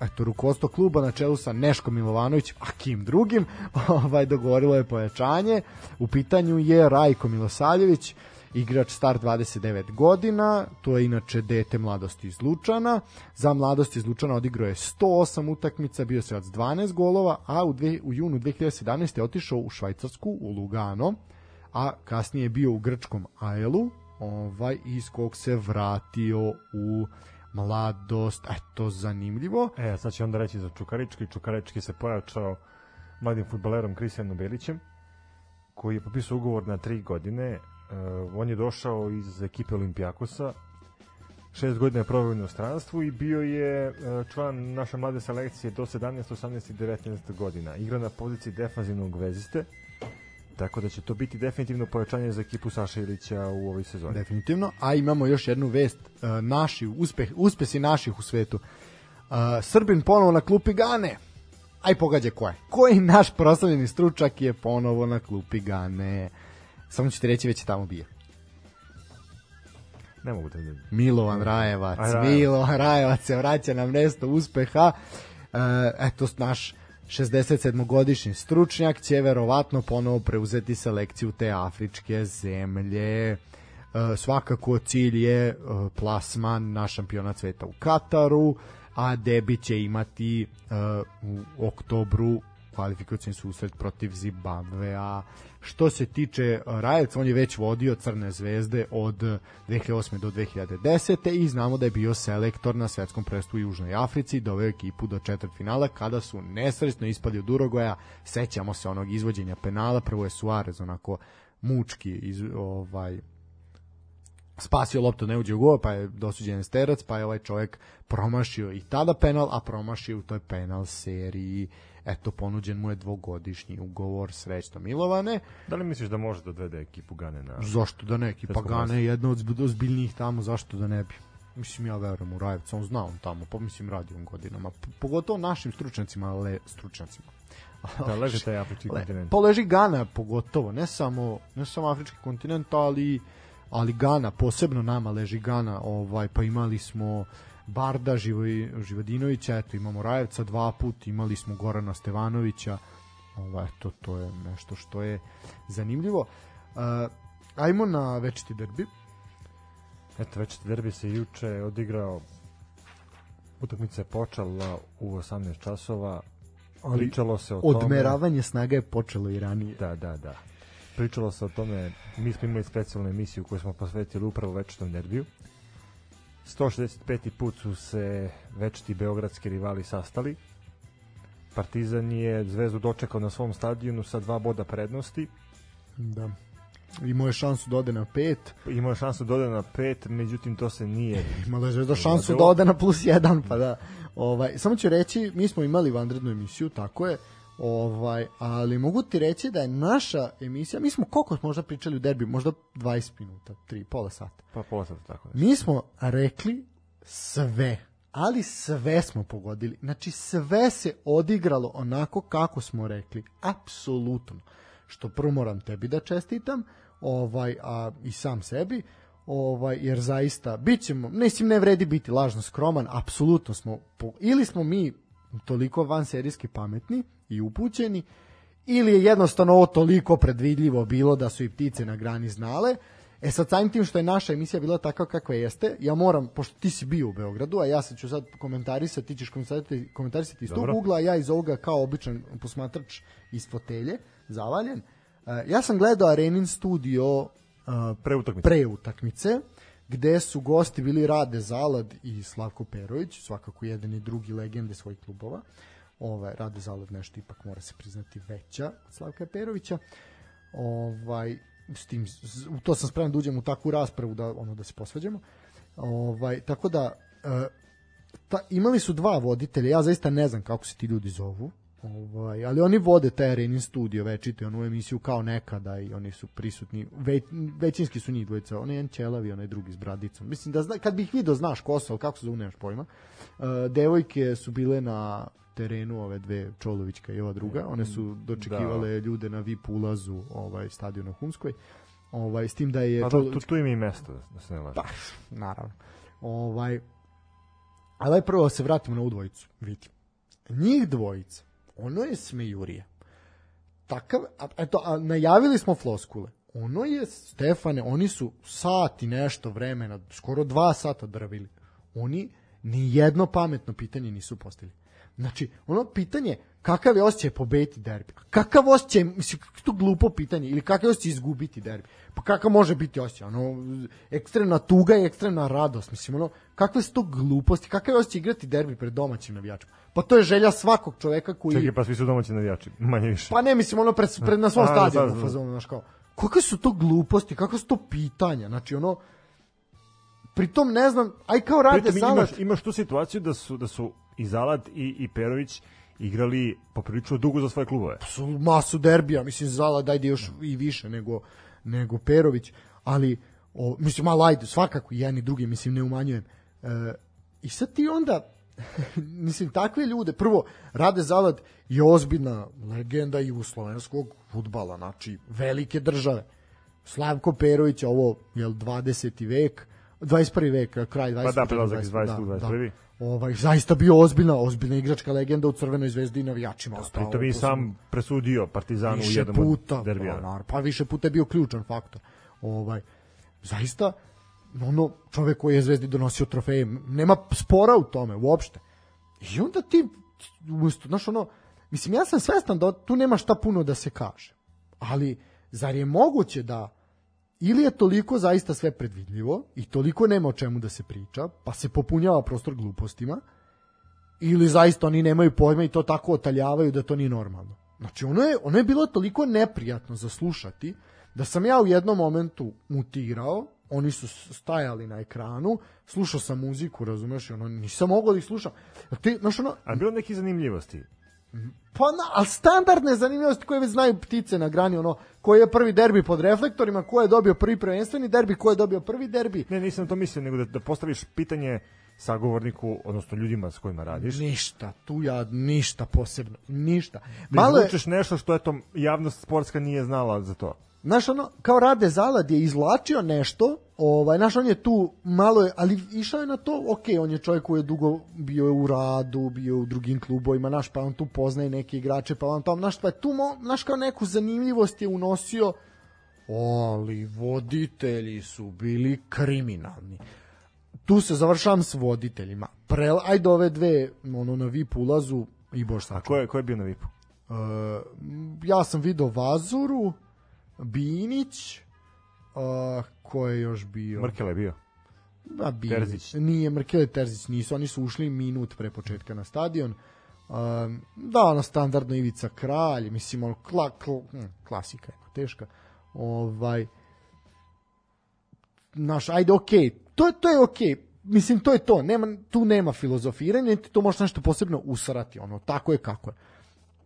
eto rukovodstvo kluba na čelu sa Neškom Milovanovićem, a kim drugim, ovaj dogovorilo je pojačanje. U pitanju je Rajko Milosavljević, igrač star 29 godina, to je inače dete mladosti iz Lučana. Za mladosti iz Lučana odigrao je 108 utakmica, bio se od 12 golova, a u, dve, u junu 2017. je otišao u Švajcarsku, u Lugano, a kasnije je bio u grčkom Aelu, ovaj, iz kog se vratio u mladost, eto, zanimljivo. E, sad će onda reći za Čukarički. Čukarički se pojačao mladim futbolerom Kristijanom Belićem, koji je popisao ugovor na tri godine. Uh, on je došao iz ekipe Olimpijakosa, šest godina je proveo u inostranstvu i bio je uh, član naše mlade selekcije do 17, 18 i 19 godina. Igra na poziciji defanzivnog veziste, tako da će to biti definitivno pojačanje za ekipu Saša Ilića u ovoj sezoni. Definitivno, a imamo još jednu vest, uh, naši, uspeh, uspesi naših u svetu. Srbin ponovo na klupi Gane. Aj pogađa ko je. Koji naš proslavljeni stručak je ponovo na klupi Gane? Samo ću ti reći, već je tamo bio. Ne mogu da vidim. Milovan Rajevac. Aj, Rajevac. Milovan Rajevac se vraća na mesto uspeha. Uh, eto, naš 67-godišnji stručnjak će verovatno ponovo preuzeti selekciju te afričke zemlje. E, svakako cilj je e, plasman na šampionat sveta u Kataru, a Debi će imati e, u oktobru kvalifikacijni susret protiv Zimbabvea. Što se tiče Rajevca, on je već vodio Crne zvezde od 2008. do 2010. i znamo da je bio selektor na svetskom prvenstvu u Južnoj Africi, doveo ekipu do četvrt finala kada su nesrećno ispali od Urugoja. Sećamo se onog izvođenja penala, prvo je Suarez onako mučki iz, ovaj spasio loptu ne uđe u gol, pa je dosuđen sterac, pa je ovaj čovjek promašio i tada penal, a promašio u toj penal seriji eto ponuđen mu je dvogodišnji ugovor srećno Milovane. Da li misliš da može da dovede ekipu Gane na Zašto da ne? Ekipa Gane je jedna od ozbiljnijih tamo, zašto da ne bi? Mislim ja verujem u Rajevca, on zna on tamo, pa mislim radi on godinama, pogotovo našim stručnjacima, ale stručnjacima. da leži taj afrički Le, kontinent. Pa leži Gana pogotovo, ne samo, ne samo afrički kontinent, ali ali Gana, posebno nama leži Gana, ovaj, pa imali smo Barda Živoj, Živodinovića, eto imamo Rajevca dva put, imali smo Gorana Stevanovića, ovo, eto, to je nešto što je zanimljivo. Uh, ajmo na večiti derbi. Eto, večiti derbi se juče odigrao utakmica je počela u 18 časova Ali pričalo se o odmeravanje tome snaga je počelo i ranije da, da, da pričalo se o tome mi smo imali specijalnu emisiju koju smo posvetili upravo večitom derbiju 165. put su se večiti beogradski rivali sastali. Partizan je Zvezdu dočekao na svom stadionu sa dva boda prednosti. Da. Imao je šansu da ode na pet. Imao je šansu da ode na pet, međutim to se nije... Imala je Zvezda šansu da ode na plus jedan, pa da. Ovaj, samo ću reći, mi smo imali vanrednu emisiju, tako je, Ovaj, ali mogu ti reći da je naša emisija, mi smo koliko možda pričali u derbi, možda 20 minuta, 3, pola sata. Pa pola sata, tako nešto. Mi smo rekli sve, ali sve smo pogodili. Znači sve se odigralo onako kako smo rekli. Apsolutno. Što prvo moram tebi da čestitam, ovaj, a i sam sebi, ovaj jer zaista bićemo mislim ne vredi biti lažno skroman apsolutno smo ili smo mi toliko van serijski pametni i upućeni ili je jednostavno ovo toliko predvidljivo bilo da su i ptice na grani znale. E sad samim tim što je naša emisija bila takva kakva jeste, ja moram, pošto ti si bio u Beogradu, a ja sad ću sad komentarisati, ti ćeš komentarisati, komentarisati iz tog ugla, a ja iz ovoga kao običan posmatrač iz fotelje, zavaljen. E, ja sam gledao Arenin studio e, Pre utakmice. pre utakmice, gde su gosti bili Rade Zalad i Slavko Perović, svakako jedan i drugi legende svojih klubova. Ovaj, Rade Zalad nešto ipak mora se priznati veća od Slavka Perovića. Ovaj, s tim, u to sam spreman da uđem u takvu raspravu da ono da se posvađamo. Ovaj, tako da e, ta, imali su dva voditelja, ja zaista ne znam kako se ti ljudi zovu, ovaj, ali oni vode taj Arenin studio večito, onu emisiju kao nekada i oni su prisutni, ve, većinski su njih dvojica, onaj jedan ćelavi, onaj drugi s bradicom. Mislim da zna, kad bih video znaš ko su, ali kako se zove, nemaš pojma. Uh, devojke su bile na terenu ove dve Čolovićka i ova druga, one su dočekivale ljude na VIP ulazu ovaj stadion u Humskoj. Ovaj s tim da je Pa da, Čolo- tu, tu ima i mesto, da, da se ne laže. Pa, naravno. Ovaj, ali prvo da se vratimo na ovu dvojicu. Vidi. Njih dvojica, ono je smejurija. Takav, a, eto, a najavili smo floskule. Ono je, Stefane, oni su sat i nešto vremena, skoro dva sata drvili. Oni ni jedno pametno pitanje nisu postavili. Znači, ono pitanje, kakav je osjećaj pobediti derbi? Kakav osjećaj, mislim, to glupo pitanje, ili kakav je osjećaj izgubiti derbi? Pa kakav može biti osjećaj? Ono, ekstremna tuga i ekstremna radost, mislim, ono, kakve su to gluposti, kakav je osjećaj igrati derbi pred domaćim navijačima? Pa to je želja svakog čoveka koji... Čekaj, pa svi su domaći navijači, manje više. Pa ne, mislim, ono, pred, pred na svom da, stadionu, da, da. fazonu, znaš kao, kakve su to gluposti, kakve su to pitanja, znači, ono, pritom ne znam, aj kao rade Pritom imaš, imaš tu situaciju da su, da su i Zalat i, i Perović igrali poprilično dugo za svoje klubove. su masu derbija, mislim Zala dajde još i više nego nego Perović, ali o, mislim malo ajde, svakako i jedan i drugi, mislim ne umanjujem. E, I sad ti onda mislim takve ljude, prvo Rade Zalad je ozbiljna legenda jugoslovenskog fudbala, znači velike države. Slavko Perović, ovo je 20. vek, 21. vek, kraj 20. Pa da, prelazak iz 20. u da, 21.. Ovaj, zaista bio ozbiljna, ozbiljna igračka legenda u Crvenoj zvezdi i navijačima. ostao Pritom i sam presudio Partizanu u jednom puta, derbija. Pa, pa više puta je bio ključan faktor. Ovaj, zaista, ono, čovek koji je Zvezdi donosio trofeje, nema spora u tome, uopšte. I onda ti, umesto, znaš, ono, mislim, ja sam svestan da tu nema šta puno da se kaže. Ali, zar je moguće da ili je toliko zaista sve predvidljivo i toliko nema o čemu da se priča, pa se popunjava prostor glupostima, ili zaista oni nemaju pojma i to tako otaljavaju da to nije normalno. Znači, ono je, ono je bilo toliko neprijatno za slušati, da sam ja u jednom momentu mutirao, oni su stajali na ekranu, slušao sam muziku, razumeš, ono, nisam mogao da ih slušam. Ti, znaš, ono, A bilo neki zanimljivosti. Pa na, ali standardne zanimljivosti koje već znaju ptice na grani, ono, koji je prvi derbi pod reflektorima, ko je dobio prvi prvenstveni derbi, ko je dobio prvi derbi, Ne, nisam to mislio, nego da, da postaviš pitanje sagovorniku, odnosno ljudima s kojima radiš. ništa, tu ja ništa posebno, ništa. Da Malo je, izvučeš nešto što eto, javnost sportska nije znala za to. Znaš, ono, kao Rade Zalad je izvlačio nešto, ovaj, znaš, on je tu malo, je, ali išao je na to, ok, on je čovjek koji je dugo bio je u radu, bio u drugim klubovima, znaš, pa on tu poznaje neke igrače, pa on tam, znaš, pa je tu, znaš, kao neku zanimljivost je unosio, ali voditelji su bili kriminalni. Tu se završavam s voditeljima. Pre, ajde ove dve, ono, na VIP ulazu, i bož A sačuvaj. ko je, ko je bio na VIP-u? Uh, ja sam video Vazuru, Binić, uh, ko je još bio? Mrkele je bio. A, Binić. Terzić. Nije, Mrkele Terzić nisu, oni su ušli minut pre početka na stadion. Um, da, ono standardno Ivica Kralj, mislim, ono, kla, kl, hm, klasika je teška. Ovaj, naš, ajde, okej, to, je- to je okej, mislim, to je to, nema, tu nema filozofiranja, niti to može nešto posebno usarati, ono, tako je kako je.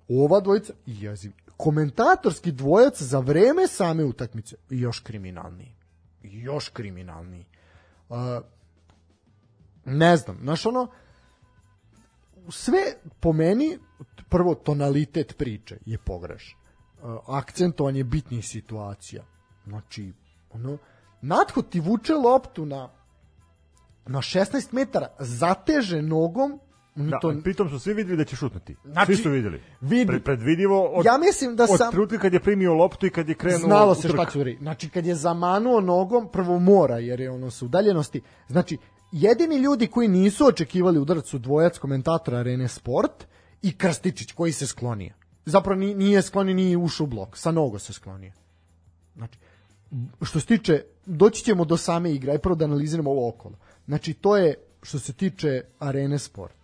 Ova dvojica, jeziv, komentatorski dvojac za vreme same utakmice, još kriminalniji. Još kriminalniji. Uh, ne znam, znaš ono, sve po meni, prvo tonalitet priče je pogrešan. Uh, akcentovanje bitnih situacija. Znači, ono, Natho ti vuče loptu na na 16 metara, zateže nogom Oni Da, to, pritom su svi videli da će šutnuti. Znači, svi su videli. vidi. Pre, predvidivo od, ja mislim da od sam... trenutka kad je primio loptu i kad je krenuo Znalo se šta će uri. Znači, kad je zamanuo nogom, prvo mora, jer je ono su udaljenosti. Znači, jedini ljudi koji nisu očekivali udarac su dvojac komentatora Arene Sport i Krstičić koji se sklonio. Zapravo ni- nije sklonio, nije ušao u blok. Sa nogo se sklonio. Znači, što se tiče, doći ćemo do same igre, aj prvo da analiziramo ovo okolo. Znači, to je što se tiče Arene Sport.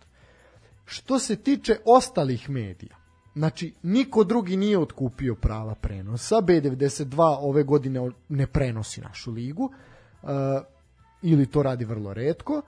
Što se tiče ostalih medija, znači, niko drugi nije otkupio prava prenosa, B92 ove godine ne prenosi našu ligu, uh, ili to radi vrlo redko,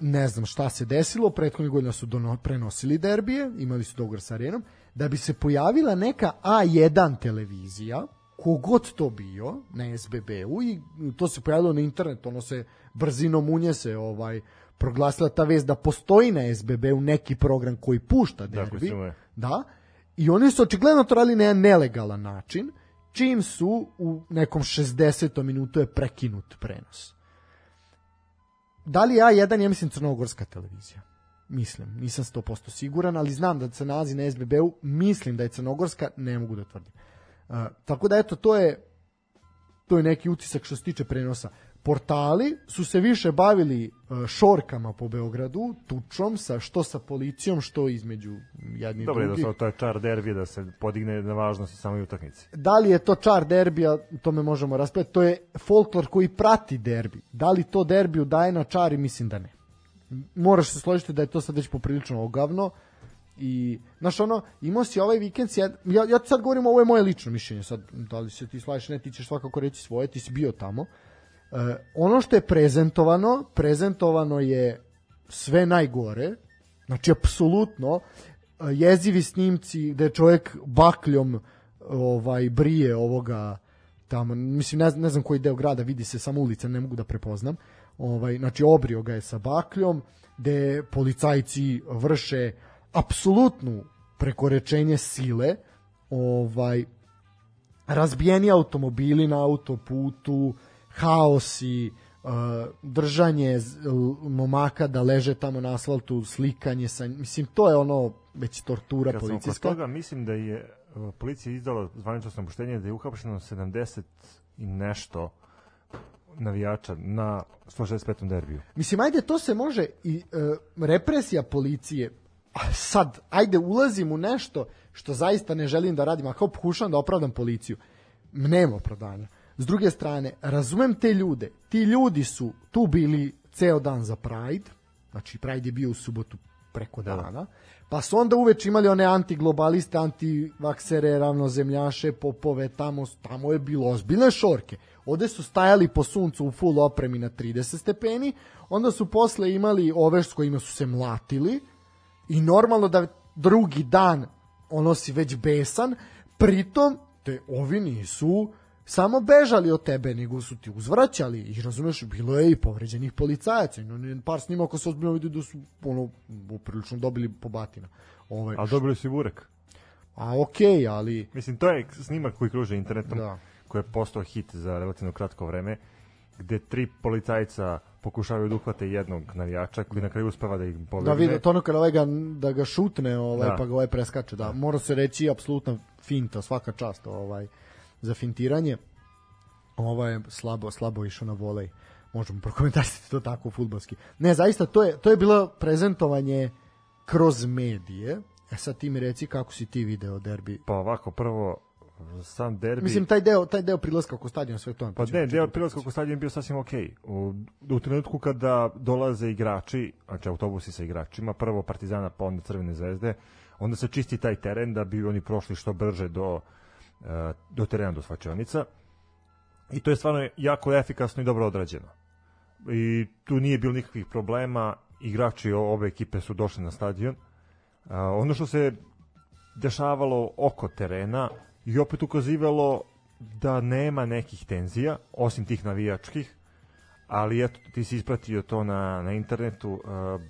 ne znam šta se desilo, prethodnih godina su dono, prenosili derbije, imali su dogovor sa arenom, da bi se pojavila neka A1 televizija, kogod to bio, na SBB-u, i to se pojavilo na internetu, ono se brzinom unje se ovaj, proglasila ta vez da postoji na SBB-u neki program koji pušta derbi. ume. Da, i oni su očigledno to radili na jedan nelegalan način, čim su u nekom 60. minutu je prekinut prenos. Da li A1, ja mislim crnogorska televizija. Mislim, nisam 100% siguran, ali znam da se nalazi na SBB-u, mislim da je crnogorska, ne mogu da tvrdim. Uh, tako da eto, to je to je neki utisak što se tiče prenosa. Portali su se više bavili uh, šorkama po Beogradu, tučom, sa, što sa policijom, što između jednih Dobro je da drugih. se to je čar derbija da se podigne na važnosti samoj utakmici. Da li je to čar derbija, to me možemo raspraviti. To je folklor koji prati derbi. Da li to derbiju daje na čari, mislim da ne. Moraš se složiti da je to sad već poprilično ogavno. I, znaš ono, imao si ovaj vikend, ja, ja ti sad govorim, ovo je moje lično mišljenje, sad, da li se ti slažeš, ne, ti ćeš svakako reći svoje, ti si bio tamo. E, ono što je prezentovano, prezentovano je sve najgore, znači apsolutno, e, jezivi snimci gde čovjek bakljom ovaj brije ovoga tamo, mislim ne, ne znam koji deo grada, vidi se samo ulica, ne mogu da prepoznam. Ovaj znači obrio ga je sa bakljom, gde policajci vrše apsolutnu prekorečenje sile, ovaj razbijeni automobili na autoputu, haosi, uh, držanje momaka da leže tamo na asfaltu, slikanje sa, mislim, to je ono već tortura Kad sam kod policijska. toga, mislim da je uh, policija izdala zvanično samoštenje da je uhapšeno 70 i nešto navijača na 165. derbiju. Mislim, ajde, to se može i e, represija policije, a sad, ajde, ulazim u nešto što zaista ne želim da radim, a kao pokušavam da opravdam policiju. Nema opravdanja. S druge strane, razumem te ljude. Ti ljudi su tu bili ceo dan za Pride, znači Pride je bio u subotu preko dana, pa su onda uveč imali one antiglobaliste, antivaksere, ravnozemljaše, popove, tamo, tamo je bilo ozbiljne šorke. Ovde su stajali po suncu u full opremi na 30 stepeni, onda su posle imali ove s kojima su se mlatili. I normalno da drugi dan ono si već besan, pritom te ovi nisu samo bežali od tebe, nego su ti uzvraćali i razumeš, bilo je i povređenih policajaca, par snimaka se ozbiljno vidi da su ono, prilično dobili po batina. Ovaj, A dobili su i burek. a okej, ali Mislim, to je snimak koji kruže internetom, Da. koji je postao hit za relativno kratko vreme, gde tri policajca pokušavaju da uhvate jednog navijača koji na kraju uspeva da ih pobegne. da vidi to ono kada ovaj ga, da ga šutne, ovaj, Da. pa ga ovaj preskače, da, mora se reći apsolutna finta, svaka čast ovaj, za fintiranje. Ovo je slabo, slabo išao na volej. Možemo prokomentarisati to tako futbalski. Ne, zaista, to je, to je bilo prezentovanje kroz medije. E sad ti mi reci kako si ti video derbi. Pa ovako, prvo, sam derbi... Mislim, taj deo, taj deo prilaska oko stadiona, sve to. Pa ne, deo prilaska oko stadiona je bio sasvim okej. U, u trenutku kada dolaze igrači, znači autobusi sa igračima, prvo Partizana, pa onda Crvene zvezde, onda se čisti taj teren da bi oni prošli što brže do, do terena, do svačionica. I to je stvarno jako efikasno i dobro odrađeno. I tu nije bilo nikakvih problema, igrači o- obe ekipe su došli na stadion. A, ono što se dešavalo oko terena i opet ukazivalo da nema nekih tenzija, osim tih navijačkih, ali eto, ti si ispratio to na, na internetu, uh,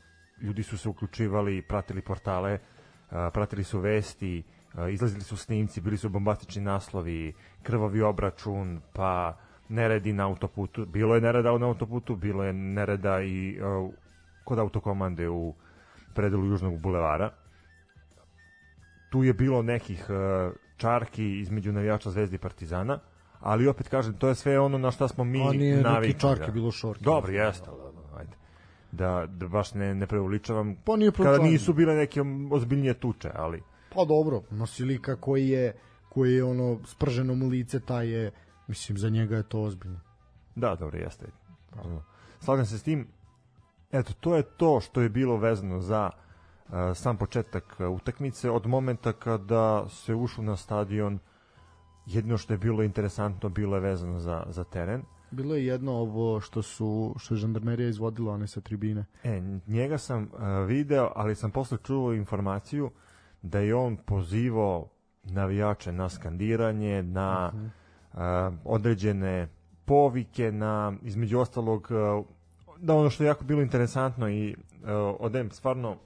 ljudi su se uključivali, pratili portale, uh, pratili su vesti, uh, izlazili su snimci, bili su bombastični naslovi, krvavi obračun, pa neredi na autoputu, bilo je nereda na autoputu, bilo je nereda i uh, kod autokomande u predelu Južnog bulevara. Tu je bilo nekih uh, čarki između navijača Zvezde i Partizana, ali opet kažem, to je sve ono na šta smo mi A nije navikli. neki čarke da. bilo šorke. Dobro, jeste, ajde. Da, da baš ne, ne preuličavam. Pa nije Kada nisu bile neke ozbiljnije tuče, ali... Pa dobro, Nosilika koji je koji je ono sprženo mu lice, taj je, mislim, za njega je to ozbiljno. Da, dobro, jeste. Slažem se s tim. Eto, to je to što je bilo vezano za uh, sam početak uh, utakmice. Od momenta kada se ušlo na stadion, jedino što je bilo interesantno bilo je vezano za, za teren. Bilo je jedno ovo što su što je žandarmerija izvodila one sa tribine. E, njega sam uh, video, ali sam posle čuo informaciju da je on pozivao navijače na skandiranje, na uh -huh. uh, određene povike, na između ostalog uh, da ono što je jako bilo interesantno i uh, odajem stvarno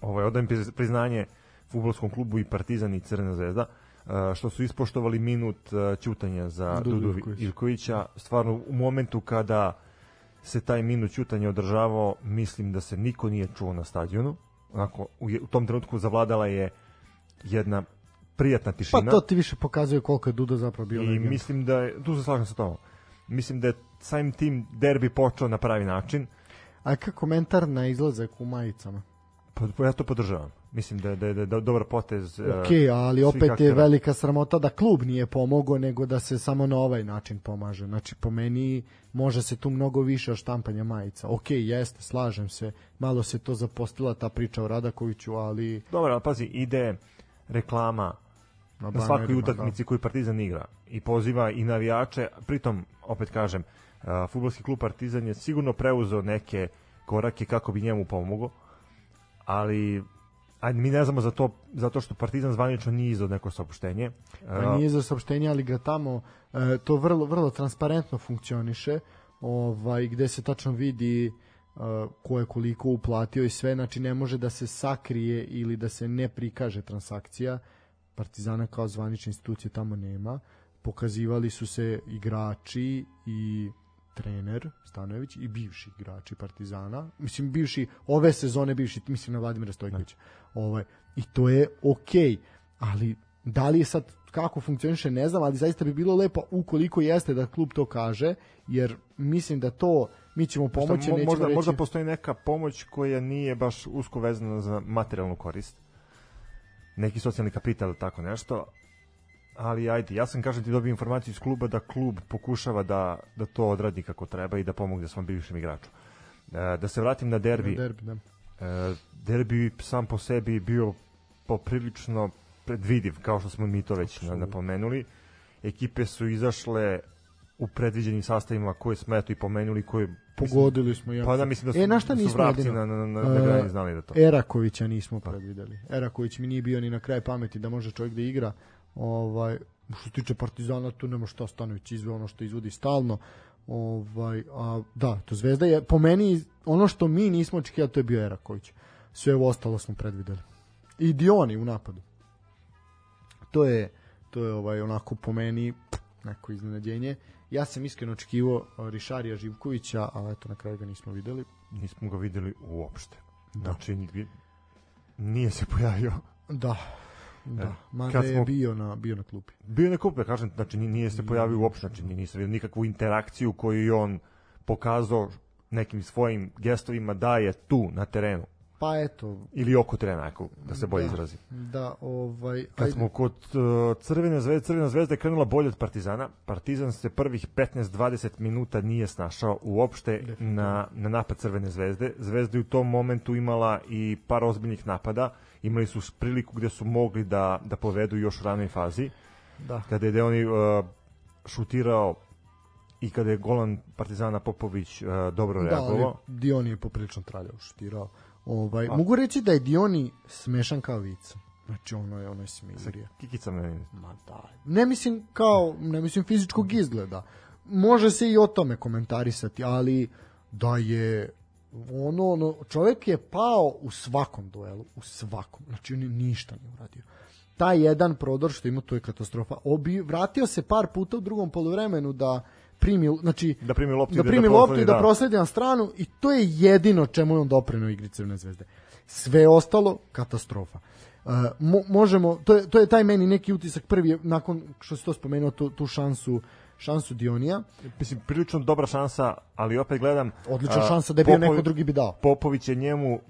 ovaj, odajem priz- priznanje futbolskom klubu i Partizan i Crvena zvezda uh, što su ispoštovali minut uh, ćutanja za Dudu. Ivkovića stvarno u momentu kada se taj minut ćutanja održavao mislim da se niko nije čuo na stadionu onako u, u tom trenutku zavladala je jedna prijatna Pa tišina to ti više pokazuje koliko je Duda zapravo bio i legenda. mislim da je, tu se slažem sa tobom mislim da je samim tim derbi počeo na pravi način A kakav komentar na izlazak u majicama? pa, pa ja to podržavam mislim da je, da je, da je do- dobar potez e, Ok, ali opet je velika sramota da klub nije pomogao, nego da se samo na ovaj način pomaže. Znači, po meni može se tu mnogo više od štampanja majica. Ok, jeste, slažem se. Malo se to zapostila ta priča o Radakoviću, ali... Dobro, ali pazi, ide reklama Na, na svakoj utakmici koju Partizan igra i poziva i navijače, pritom, opet kažem, uh, futbolski klub Partizan je sigurno preuzeo neke korake kako bi njemu pomogao, ali ajde, mi ne znamo za to, zato što Partizan zvanično nije izdao neko saopštenje. Pa nije za saopštenje, ali ga tamo e, to vrlo vrlo transparentno funkcioniše, ovaj gde se tačno vidi e, ko je koliko uplatio i sve, znači ne može da se sakrije ili da se ne prikaže transakcija. Partizana kao zvanične institucije tamo nema. Pokazivali su se igrači i trener Stanojević i bivši igrači Partizana. Mislim bivši ove sezone bivši, mislim na Vladimira Stojkovića. Ovaj i to je okej, ali da li je sad kako funkcioniše ne znam, ali zaista bi bilo lepo ukoliko jeste da klub to kaže, jer mislim da to mi ćemo pomoći, Mo- nećemo možda, reći... možda postoji neka pomoć koja nije baš usko vezana za materijalnu korist. Neki socijalni kapital, tako nešto. Ali ajde, ja sam kažem ti dobio informaciju iz kluba da klub pokušava da, da to odradi kako treba i da pomogne svom bivšem igraču. E, da se vratim na derbi. derbi da. E, derbi sam po sebi bio poprilično predvidiv, kao što smo mi to već na, napomenuli. Ekipe su izašle u predviđenim sastavima koje smo eto i pomenuli, koje Pogodili smo jako. pa da mislim da su, E, na šta da su nismo vrapci na, na, na, na E, znali da to. Erakovića nismo predvideli. Eraković mi nije bio ni na kraj pameti da može čovjek da igra. Ovaj što se tiče Partizana tu nema šta Stanović izve ono što izvodi stalno. Ovaj a da, to Zvezda je po meni ono što mi nismo očekivali to je bio Eraković. Sve ovo ostalo smo predvideli. I Dioni u napadu. To je to je ovaj onako po meni neko iznenađenje. Ja sam iskreno očekivao Rišarija Živkovića, a eto na kraju ga nismo videli. Nismo ga videli uopšte. Znači, ni- nije se pojavio. Da. Da, mada kad je smo- bio na bio na klupi. Bio na klupe, kažem, znači ni- nije se pojavio uopšte, znači ni- nisam vidio nikakvu interakciju koju je on pokazao nekim svojim gestovima da je tu na terenu Pa eto, ili oko terena, ako da se bolje Da. izrazim. da ovaj Kad ajde, smo kod uh, Crvene zvezde, Crvena zvezda je krenula bolje od Partizana. Partizan se prvih 15-20 minuta nije snašao uopšte na, na napad Crvene zvezde. Zvezda je u tom momentu imala i par ozbiljnih napada. Imali su priliku gde su mogli da, da povedu još u ranoj fazi. da. Kada je Deoni uh, šutirao i kada je Golan Partizana Popović uh, dobro Da, reagovao. Dioni je poprilično traljao šutirao. Ovaj, mogu reći da je Dioni smešan kao vica. Znači ono je ono je smirija. Kikicama je Ma daj. Ne mislim kao, ne mislim fizičkog izgleda. Može se i o tome komentarisati, ali da je ono, ono, čovjek je pao u svakom duelu, u svakom. Znači on ništa nije uradio. Taj jedan prodor što ima, to je katastrofa. Obi, vratio se par puta u drugom poluvremenu da primi, znači, Da primi loptu, da i primi da loptu i da, da. prosledi na stranu i to je jedino čemu je on doprineo igri Crvene zvezde. Sve ostalo katastrofa. Uh, mo, možemo, to je, to je taj meni neki utisak prvi, nakon što si to spomenuo, tu, tu šansu šansu Dionija. Mislim, prilično dobra šansa, ali opet gledam... Odlična a, šansa da je bio Popovi- neko drugi bi dao. Popović je njemu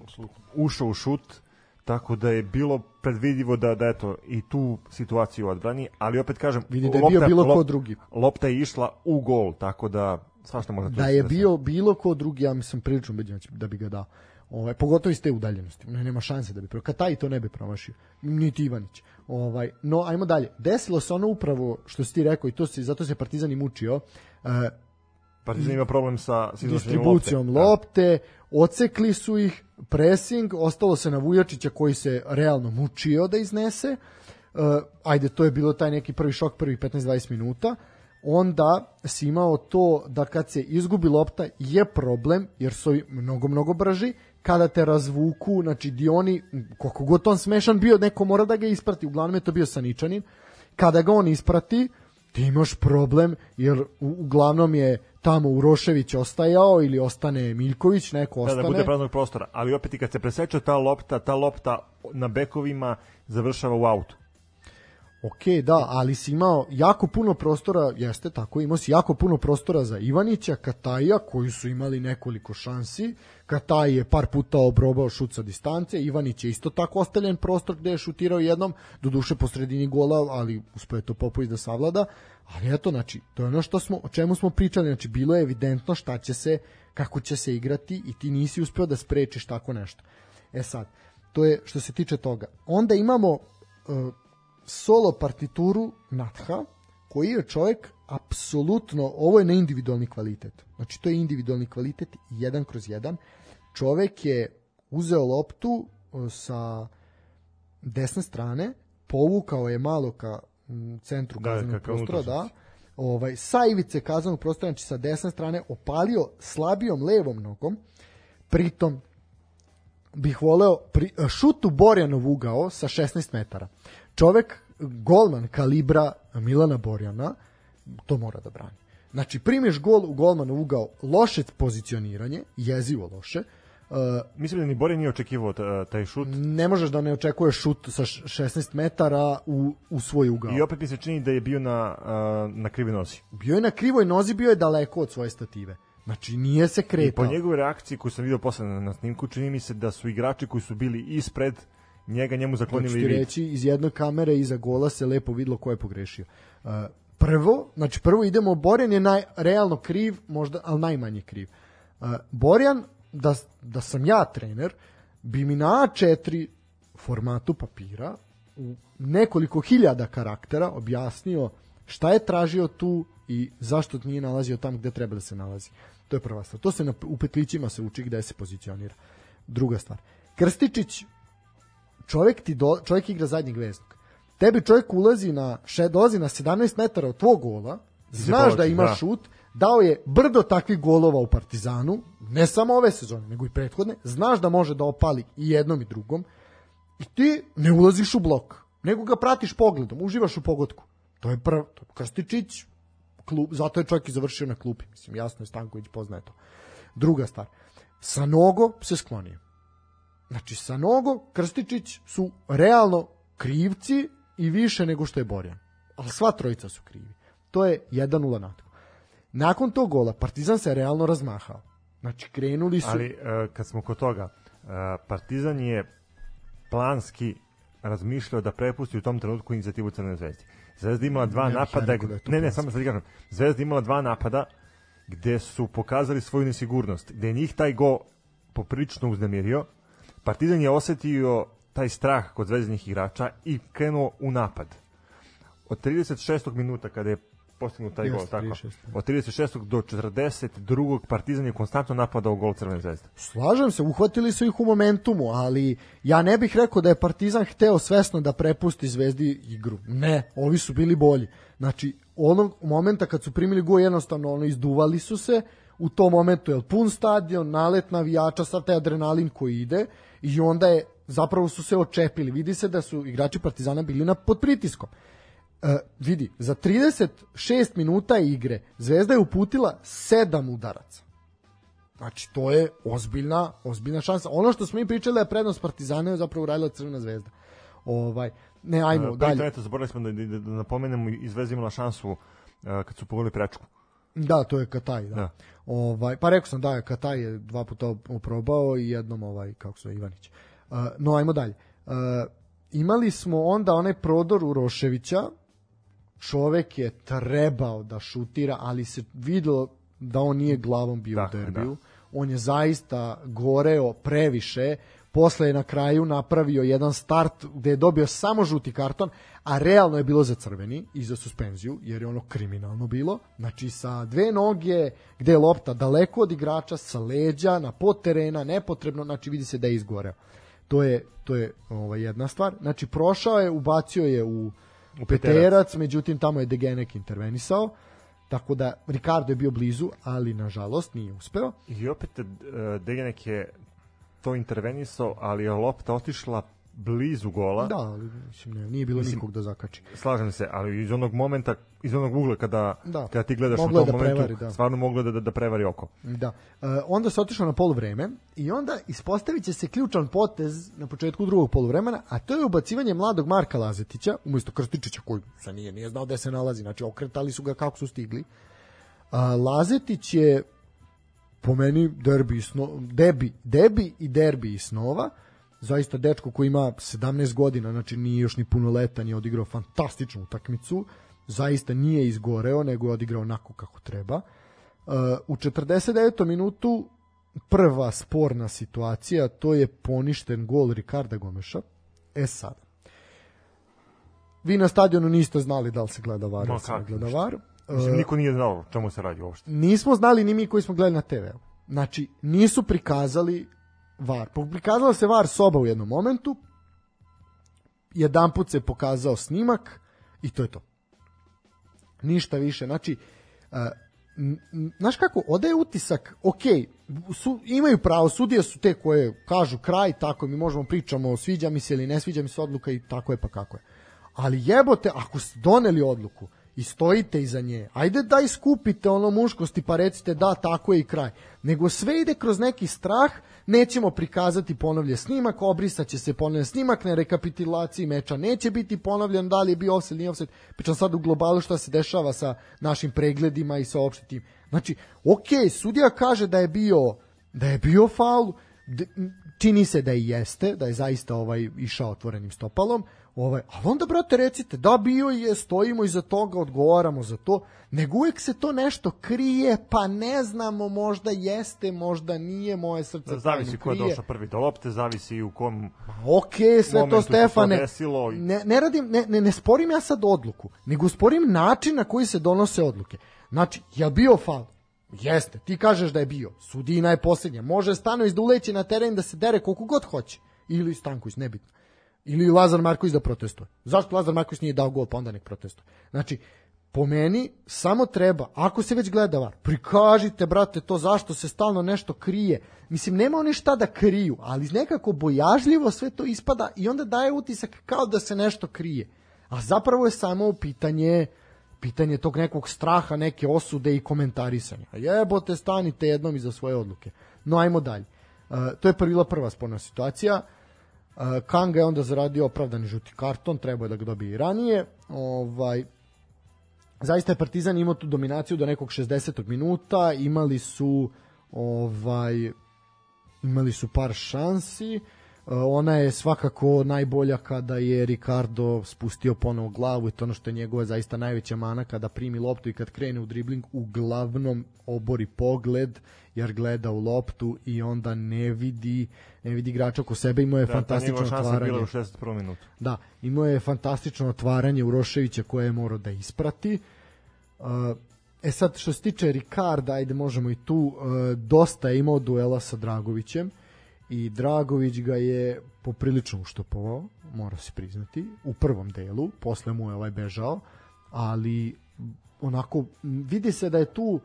ušao u šut, tako da je bilo predvidivo da, da eto, i tu situaciju odbrani, ali opet kažem... Vidi da je bio bilo ko drugi. Lopta je išla u gol, tako da svašta može Da je bio bilo ko drugi, ja mislim prilično ubeđen da da bi ga dao. Ovaj pogotovo iz te udaljenosti. Ne, nema šanse da bi pro. Kataj to ne bi promašio. Niti Ivanić. Ovaj no ajmo dalje. Desilo se ono upravo što si ti rekao i to se zato se Partizan i mučio. E, Partizan ima problem sa, sa distribucijom lopte. lopte, ocekli su ih, pressing, ostalo se na Vujačića koji se realno mučio da iznese. Uh, ajde, to je bilo taj neki prvi šok, prvi 15-20 minuta. Onda si imao to da kad se izgubi lopta je problem, jer su mnogo, mnogo brži. Kada te razvuku, znači Dioni, koliko god on smešan bio, neko mora da ga isprati. Uglavnom je to bio Saničanin. Kada ga on isprati, ti imaš problem jer u- uglavnom je tamo Urošević ostajao ili ostane Miljković, neko Da, ostane. da bude praznog prostora, ali opet i kad se preseče ta lopta, ta lopta na bekovima završava u autu. Ok, da, ali si imao jako puno prostora, jeste tako, imao si jako puno prostora za Ivanića, Kataja, koji su imali nekoliko šansi. Kataj je par puta obrobao šut sa distance, Ivanić je isto tako ostavljen prostor gde je šutirao jednom, do duše po sredini gola, ali uspeo je to Popović da savlada. Ali eto, znači, to je ono što smo, o čemu smo pričali, znači, bilo je evidentno šta će se, kako će se igrati i ti nisi uspeo da sprečiš tako nešto. E sad, to je što se tiče toga. Onda imamo uh, solo partituru Natha, koji je čovjek apsolutno, ovo je neindividualni kvalitet. Znači, to je individualni kvalitet jedan kroz jedan. Čovjek je uzeo loptu uh, sa desne strane, povukao je malo ka centru Da, kaznenog prostora, da, ovaj, sa ivice kaznenog prostora, znači sa desne strane, opalio slabijom levom nogom, pritom bih voleo pri, šut u Borjanov ugao sa 16 metara. Čovek, golman kalibra Milana Borjana, to mora da brani. Znači, primiš gol u golmanov ugao, loše pozicioniranje, jezivo loše, Uh, Mislim da ni Borja nije očekivao ta- taj šut. ne možeš da ne očekuješ šut sa š- 16 metara u, u svoj ugao. I opet mi se čini da je bio na, a, na krivi nozi. Bio je na krivoj nozi, bio je daleko od svoje stative. Znači, nije se I po kretao. njegovoj reakciji koju sam video posle na, na snimku, čini mi se da su igrači koji su bili ispred njega njemu zaklonili vid. reći, iz jedne kamere iza gola se lepo videlo ko je pogrešio. Uh, prvo, znači prvo idemo, Borjan je naj, realno kriv, možda, ali najmanje kriv. Uh, Borjan, da, da sam ja trener, bi mi na A4 formatu papira u nekoliko hiljada karaktera objasnio šta je tražio tu i zašto nije nalazio tamo gde treba da se nalazi. To je prva stvar. To se na, u petlićima se uči gde se pozicionira. Druga stvar. Krstičić čovjek ti do, čovjek igra zadnjeg veznog. Tebi čovjek ulazi na še, dolazi na 17 metara od tvog gola, znaš da ima da. šut, dao je brdo takvih golova u Partizanu, ne samo ove sezone, nego i prethodne, znaš da može da opali i jednom i drugom, i ti ne ulaziš u blok, nego ga pratiš pogledom, uživaš u pogodku. To je prvo, to je Krstičić, klub, zato je čovjek i završio na klupi, mislim, jasno je Stanković poznaje to. Druga stvar, sa nogo se sklonio. Znači, Sanogo, Krstičić su realno krivci i više nego što je Borjan. Ali sva trojica su krivi. To je 1-0 natko. Nakon tog gola Partizan se realno razmahao. Znači, krenuli su... Ali e, kad smo kod toga, e, Partizan je planski razmišljao da prepusti u tom trenutku inicijativu Crne zvezde. Zvezda imala dva Ne ja napada, rekao da ne, ne, samo sad kažem, Zvezda imala dva napada gde su pokazali svoju nesigurnost, gde je njih taj go poprilično uznemirio. Partizan je osetio taj strah kod zvezdanih igrača i krenuo u napad. Od 36. minuta kada je postignut taj gol, tako. 36. Od 36. do 42. Partizan je konstantno napadao gol Crvene zvezde. Slažem se, uhvatili su ih u momentumu, ali ja ne bih rekao da je Partizan hteo svesno da prepusti Zvezdi igru. Ne, ovi su bili bolji. Znači, onog momenta kad su primili gol, jednostavno ono, izduvali su se, u tom momentu je pun stadion, nalet navijača, sav taj adrenalin koji ide i onda je, zapravo su se očepili. Vidi se da su igrači Partizana bili na, pod pritiskom. E, vidi, za 36 minuta igre Zvezda je uputila 7 udaraca. Znači, to je ozbiljna, ozbiljna šansa. Ono što smo mi pričali da je prednost Partizana je zapravo uradila Crvena zvezda. Ovaj, ne, ajmo Uh, dalje. Eto, zaboravili smo da, da, da napomenemo i Zvezda imala šansu uh, kad su pogodili prečku. Da, to je Kataj, da. Da. Ovaj, pa rekao sam da je Kataj je dva puta oprobao i jednom ovaj, kako se Ivanić. Uh, no, ajmo dalje. Uh, imali smo onda onaj prodor Uroševića, čovek je trebao da šutira, ali se videlo da on nije glavom bio Dakle, u derbiju. On je zaista goreo previše, posle je na kraju napravio jedan start gde je dobio samo žuti karton, a realno je bilo za crveni i za suspenziju, jer je ono kriminalno bilo. Znači sa dve noge, gde je lopta daleko od igrača, sa leđa, na pod terena, nepotrebno, znači vidi se da je izgoreo. To je, to je ovaj, jedna stvar. Znači prošao je, ubacio je u, u peterac. peterac, međutim tamo je Degenek intervenisao. Tako da Ricardo je bio blizu, ali nažalost nije uspeo. I opet uh, Degenek je to intervenisao, ali je lopta otišla blizu gola. Da, ali mislim, ne, nije bilo Mislim- nikog da zakači. Slažem se, ali iz onog momenta, iz onog ugla kada, Da. kada ti gledaš Moglo u tom da momentu, prevari, da. stvarno moglo da, da, da prevari oko. Da. E, onda se otišao na poluvreme i onda ispostavit će se ključan potez na početku drugog poluvremena, a to je ubacivanje mladog Marka Lazetića, umesto Krstičića koji sa nije, nije znao gde se nalazi, znači okretali su ga kako su stigli. A, Lazetić je po meni derbi, sno, debi, debi i derbi iz snova, zaista dečko koji ima 17 godina, znači nije još ni punoletan, je odigrao fantastičnu utakmicu, zaista nije izgoreo, nego je odigrao onako kako treba. Uh, u 49. minutu prva sporna situacija, to je poništen gol Ricarda Gomeša. E sad, vi na stadionu niste znali da li se gleda VAR, Ma ili se gleda. VAR. Mislim, Uh, niko nije znao čemu se radi uopšte. nismo znali ni mi koji smo gledali na TV-u. Znači, nisu prikazali VAR. Prikazala se VAR soba u jednom momentu, jedan put se pokazao snimak i to je to. Ništa više. Znači, n- znaš kako, odaje utisak, ok, su, imaju pravo, sudije su te koje kažu kraj, tako mi možemo pričamo, sviđa mi se ili ne sviđa mi se odluka i tako je pa kako je. Ali jebote, ako ste doneli odluku i stojite iza nje, ajde da iskupite ono muškosti pa recite da, tako je i kraj. Nego sve ide kroz neki strah, nećemo prikazati ponovlje snimak, obrisat će se ponovljen snimak, na rekapitulaciji meča neće biti ponovljen, da li je bio offset nije offset. Pričam sad u globalu šta se dešava sa našim pregledima i sa opštim tim. Znači, ok, sudija kaže da je bio da je bio faul, čini se da i jeste, da je zaista ovaj išao otvorenim stopalom, ovaj, ali onda, brate, recite, da bio je, stojimo iza toga, odgovaramo za to, nego uvek se to nešto krije, pa ne znamo, možda jeste, možda nije, moje srce Zavisi ko je došao prvi do lopte, zavisi i u kom... Ok, sve to se to Stefane. desilo i- Ne, ne radim, ne, ne, ne sporim ja sad odluku, nego sporim način na koji se donose odluke. Znači, je bio faul? Jeste, ti kažeš da je bio. Sudina je posljednja. Može Stanović da uleće na teren da se dere koliko god hoće. Ili Stanković, nebitno. Ili Lazar Marković da protestuje. Zašto Lazar Marković nije dao gol, pa onda nek protestuje? Znači, po meni samo treba, ako se već gleda var, prikažite, brate, to zašto se stalno nešto krije. Mislim, nema oni šta da kriju, ali nekako bojažljivo sve to ispada i onda daje utisak kao da se nešto krije. A zapravo je samo pitanje pitanje tog nekog straha, neke osude i komentarisanja. Jebote, stanite jednom iza svoje odluke. No, ajmo dalje. Uh, to je bila prva sporna situacija. Uh, Kanga je onda zaradio opravdani žuti karton, trebao je da ga dobije i ranije. Ovaj, zaista je Partizan imao tu dominaciju do nekog 60. minuta, imali su ovaj imali su par šansi. E, Ona je svakako najbolja kada je Ricardo spustio ponovo glavu i to ono što je njegova zaista najveća mana kada primi loptu i kad krene u dribling uglavnom obori pogled jer gleda u loptu i onda ne vidi ne vidi igrača oko sebe imao je Da, ta fantastično otvaranje bila u 61. minutu. Da, imao je fantastično otvaranje Uroševića koje je morao da isprati. Uh, e sad, što se tiče Ricarda, ajde možemo i tu, uh, dosta je imao duela sa Dragovićem i Dragović ga je poprilično uštopovao, mora se priznati, u prvom delu, posle mu je ovaj bežao, ali onako, vidi se da je tu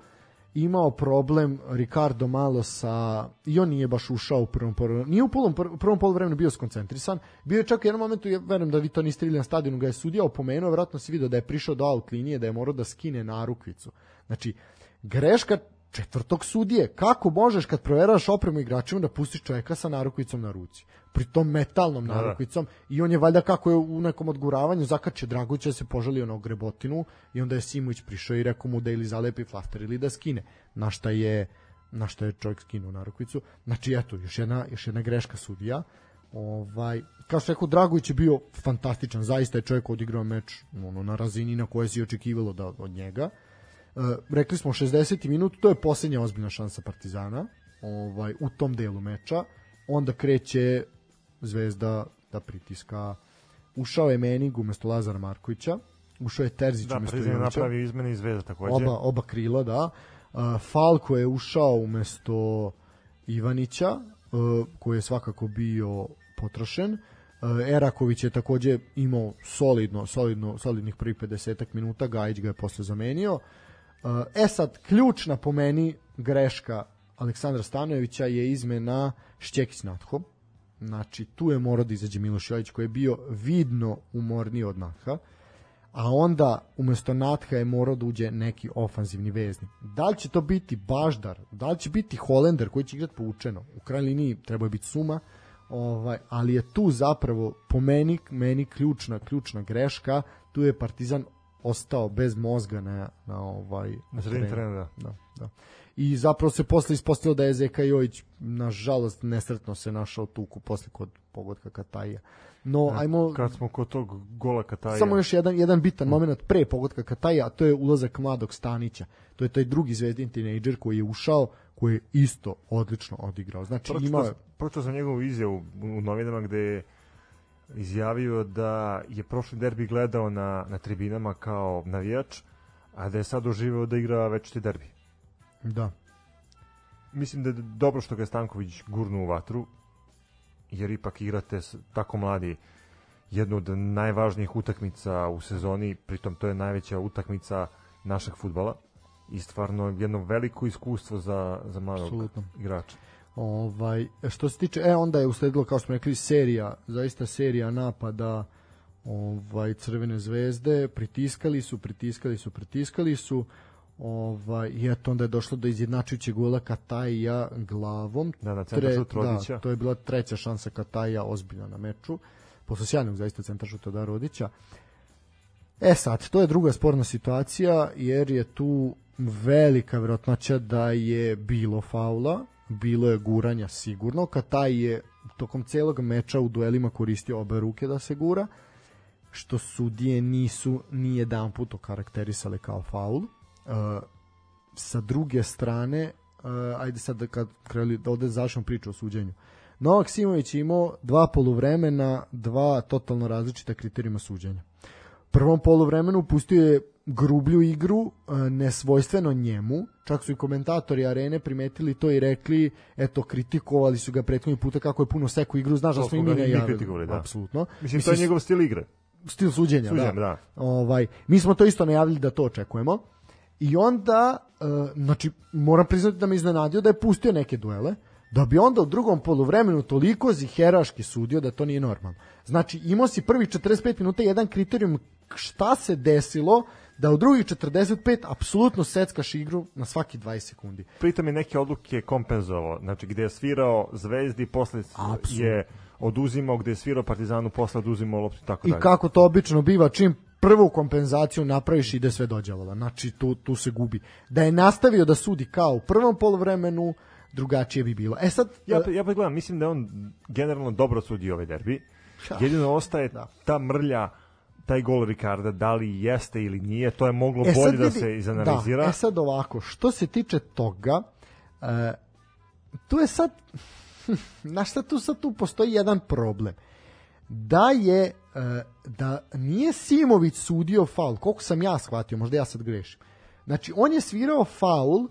imao problem Ricardo malo sa i on nije baš ušao u prvom polu nije u prvom, prvom polu vremenu bio skoncentrisan bio je čak u jednom momentu ja verujem da vi to niste videli na stadionu ga je sudija opomenuo verovatno se video da je prišao do out linije da je morao da skine narukvicu. Znači greška četvrtog sudije. Kako možeš kad proveravaš opremu igračima da pustiš čovjeka sa narukvicom na ruci? Pri tom metalnom da, da. narukvicom i on je valjda kako je u nekom odguravanju zakače Dragovića se požalio na grebotinu i onda je Simović prišao i rekao mu da ili zalepi flaster ili da skine. Na šta je na šta je čovjek skinuo narukvicu. Znači eto, još jedna, još jedna greška sudija. Ovaj, kao što rekao, Dragović je bio fantastičan, zaista je čovjek odigrao meč ono, na razini na koje se očekivalo da od njega. Uh, rekli smo 60. minut, to je posljednja ozbiljna šansa Partizana ovaj, u tom delu meča. Onda kreće Zvezda da pritiska. Ušao je Menig umesto Lazara Markovića, ušao je Terzić da, umesto Ivanića. Da, napravi izmene i Zvezda takođe. Oba, oba krila, da. Uh, Falko je ušao umesto Ivanića, uh, koji je svakako bio potrošen. Eraković je takođe imao solidno, solidno, solidnih prvih 50 minuta, Gajić ga je posle zamenio. Uh, E sad, ključna po meni greška Aleksandra Stanojevića je izmena Šćekić Natho. Znači, tu je morao da izađe Miloš Jović koji je bio vidno umorniji od Natha. A onda umesto Natha je morao da uđe neki ofanzivni veznik. Da li će to biti Baždar, da li će biti Holender koji će igrati poučeno, u krajnjoj liniji treba je biti Suma, ovaj, ali je tu zapravo po meni, meni ključna, ključna greška, tu je Partizan ostao bez mozga na, na ovaj na sredini terenu, da. da. da. I zapravo se posle ispostavilo da je Zeka Jojić nažalost nesretno se našao tuku posle kod pogodka Kataja. No, ja, ajmo kad smo kod tog gola Kataja. Samo još jedan jedan bitan moment pre pogodka Kataja, a to je ulazak mladog Stanića. To je taj drugi zvezdin tinejdžer koji je ušao, koji je isto odlično odigrao. Znači pročito, ima pročito sam njegovu izjavu u novinama gde je izjavio da je prošli derbi gledao na, na tribinama kao navijač, a da je sad doživeo da igra večiti derbi. Da. Mislim da je dobro što ga je Stanković gurnu u vatru, jer ipak igrate tako mladi jednu od najvažnijih utakmica u sezoni, pritom to je najveća utakmica našeg futbala i stvarno jedno veliko iskustvo za, za mladog Absolutno. igrača. Ovaj, što se tiče, e, onda je usledilo, kao što smo rekli, serija, zaista serija napada ovaj, Crvene zvezde, pritiskali su, pritiskali su, pritiskali su, ovaj, i eto onda je došlo do izjednačujućeg gola Kataja glavom. Da, na centar šut Da, to je bila treća šansa Kataja ozbiljna na meču, posle sjajnog zaista centar šuta da Rodića. E sad, to je druga sporna situacija, jer je tu velika vjerojatnoća da je bilo faula, bilo je guranja sigurno, kad taj je tokom celog meča u duelima koristio obe ruke da se gura, što sudije nisu ni jedan put okarakterisale kao faul. Uh, sa druge strane, uh, ajde sad da kad kreli, da ovde završimo priču o suđenju. Novak Simović je imao dva poluvremena, dva totalno različita kriterijuma suđenja. Prvom poluvremenu pustio je grublju igru, e, nesvojstveno njemu, čak su i komentatori arene primetili to i rekli, eto, kritikovali su ga prethodni puta kako je puno seku igru, znaš da smo i mi najavili. Da. Apsolutno. Mislim, to je njegov stil igre. Stil suđenja, suđenja da. da. Ovaj, mi smo to isto najavili da to očekujemo. I onda, uh, znači, moram priznati da me iznenadio da je pustio neke duele, da bi onda u drugom poluvremenu toliko ziheraški sudio da to nije normalno. Znači, imao si prvih 45 minuta jedan kriterijum šta se desilo da u drugih 45 apsolutno seckaš igru na svaki 20 sekundi. Pritom je neke odluke kompenzovao, znači gde je svirao Zvezdi, posle Absolutno. je oduzimao, gde je svirao Partizanu, posle oduzimao loptu i tako I dalje. I kako to obično biva, čim prvu kompenzaciju napraviš ide sve dođavala. Znači tu, tu se gubi. Da je nastavio da sudi kao u prvom polovremenu, drugačije bi bilo. E sad... Ja, ja pa gledam, mislim da on generalno dobro sudio ovaj derbi. Jedino ostaje da. ta mrlja taj gol Ricarda, da li jeste ili nije, to je moglo e, bolje da se izanalizira. Da, e sad ovako, što se tiče toga, e, tu je sad, na šta tu sad tu postoji jedan problem. Da je, e, da nije Simović sudio faul, koliko sam ja shvatio, možda ja sad grešim. Znači, on je svirao faul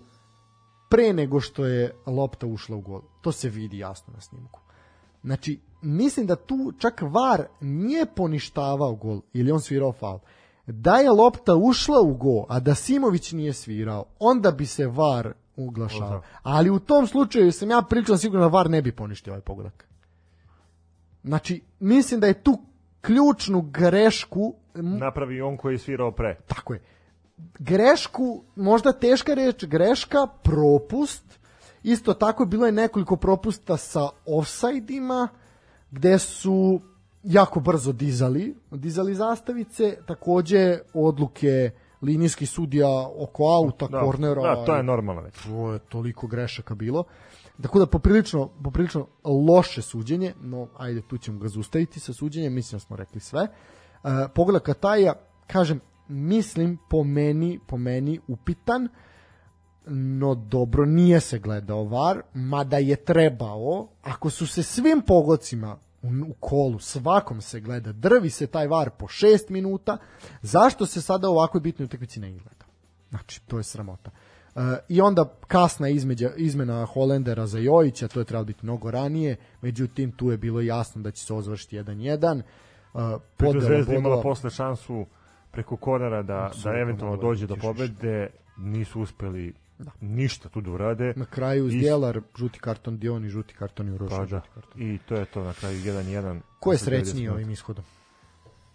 pre nego što je lopta ušla u gol. To se vidi jasno na snimku. Znači, mislim da tu čak VAR nije poništavao gol ili on svirao faul, Da je lopta ušla u go, a da Simović nije svirao, onda bi se VAR uglašao. Ali u tom slučaju sam ja pričao sigurno da VAR ne bi poništio ovaj pogodak. Znači, mislim da je tu ključnu grešku napravi on koji je svirao pre. Tako je. Grešku, možda teška reč, greška, propust. Isto tako bilo je nekoliko propusta sa offside-ima, gde su jako brzo dizali, dizali zastavice, takođe odluke linijskih sudija oko auta, da, kornera. Da, to je normalno već. To je toliko grešaka bilo. Tako da poprilično, poprilično loše suđenje, no ajde tu ćemo ga zustaviti sa suđenjem, mislim da smo rekli sve. Uh, pogled Kataja, kažem, mislim po meni, po meni upitan, no dobro, nije se gledao VAR, mada je trebao, ako su se svim pogodcima u, kolu, svakom se gleda, drvi se taj VAR po 6 minuta, zašto se sada u ovakvoj bitnoj utakmici ne gleda? Znači, to je sramota. Uh, I onda kasna izmeđa, izmena Holendera za Jojića, to je trebalo biti mnogo ranije, međutim tu je bilo jasno da će se ozvršiti 1-1. Uh, podela, Zvezda imala posle šansu preko kornera da, da eventualno dođe do pobede, nisu uspeli da. ništa tu da urade. Na kraju Zdjelar, žuti karton Dion i žuti karton Juroš. Pa da, i to je to na kraju 1-1. Ko je srećniji ovim ishodom?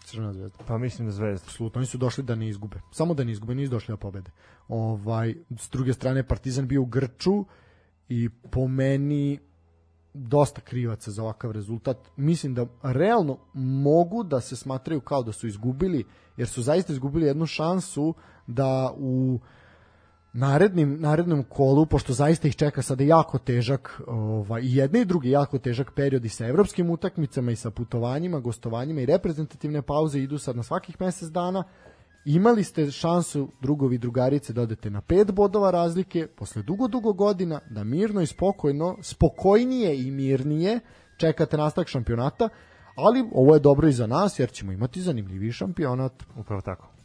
Crvena zvezda. Pa mislim da zvezda. Absolutno, oni su došli da ne izgube. Samo da ne izgube, nisu došli da pobede. Ovaj, s druge strane, Partizan bio u Grču i po meni dosta krivaca za ovakav rezultat. Mislim da realno mogu da se smatraju kao da su izgubili, jer su zaista izgubili jednu šansu da u narednim, narednom kolu, pošto zaista ih čeka sada jako težak, ovaj, i jedne i drugi jako težak period i sa evropskim utakmicama i sa putovanjima, gostovanjima i reprezentativne pauze idu sad na svakih mesec dana, imali ste šansu drugovi drugarice da odete na pet bodova razlike posle dugo, dugo godina da mirno i spokojno, spokojnije i mirnije čekate nastavak šampionata, ali ovo je dobro i za nas jer ćemo imati zanimljiviji šampionat. Upravo tako.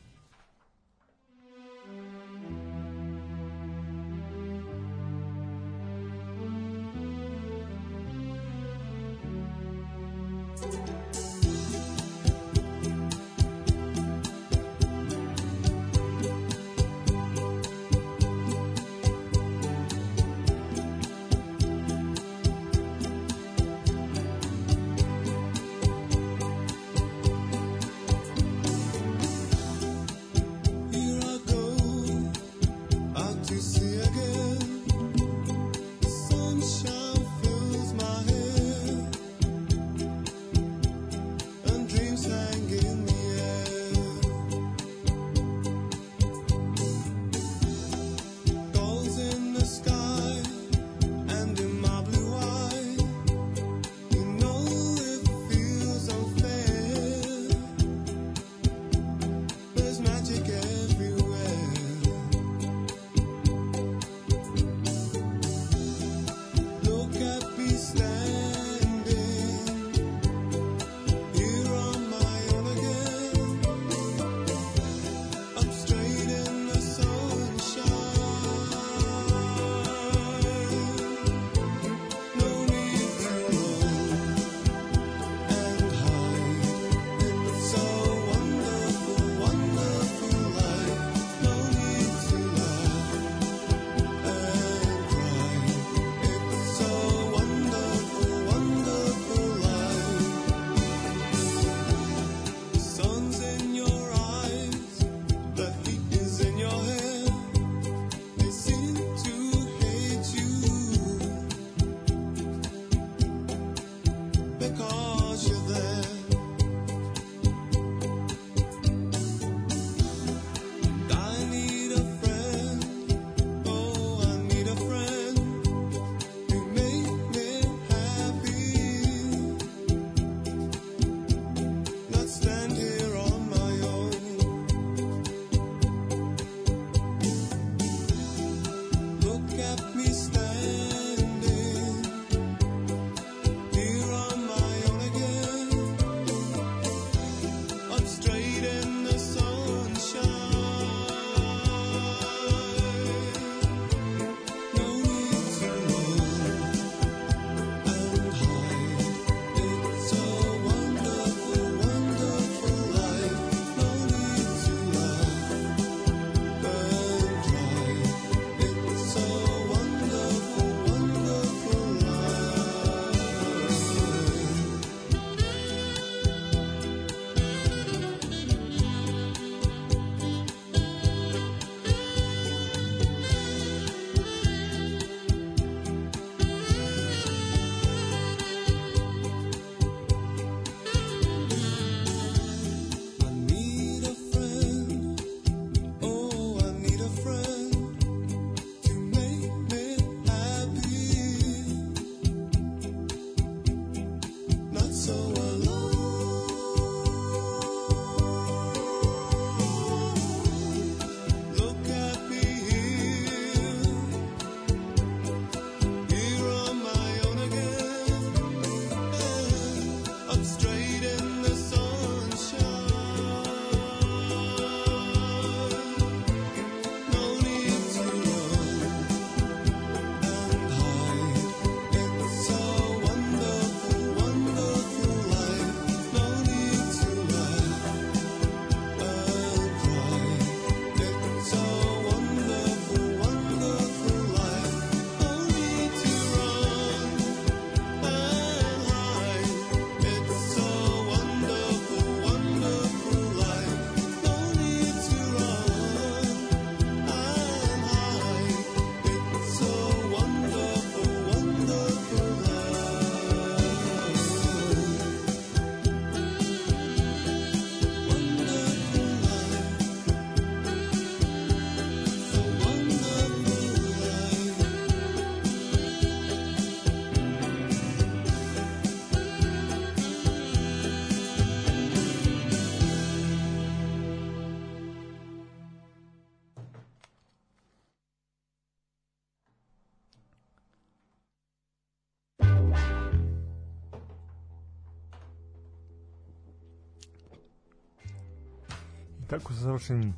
Tako sa završenim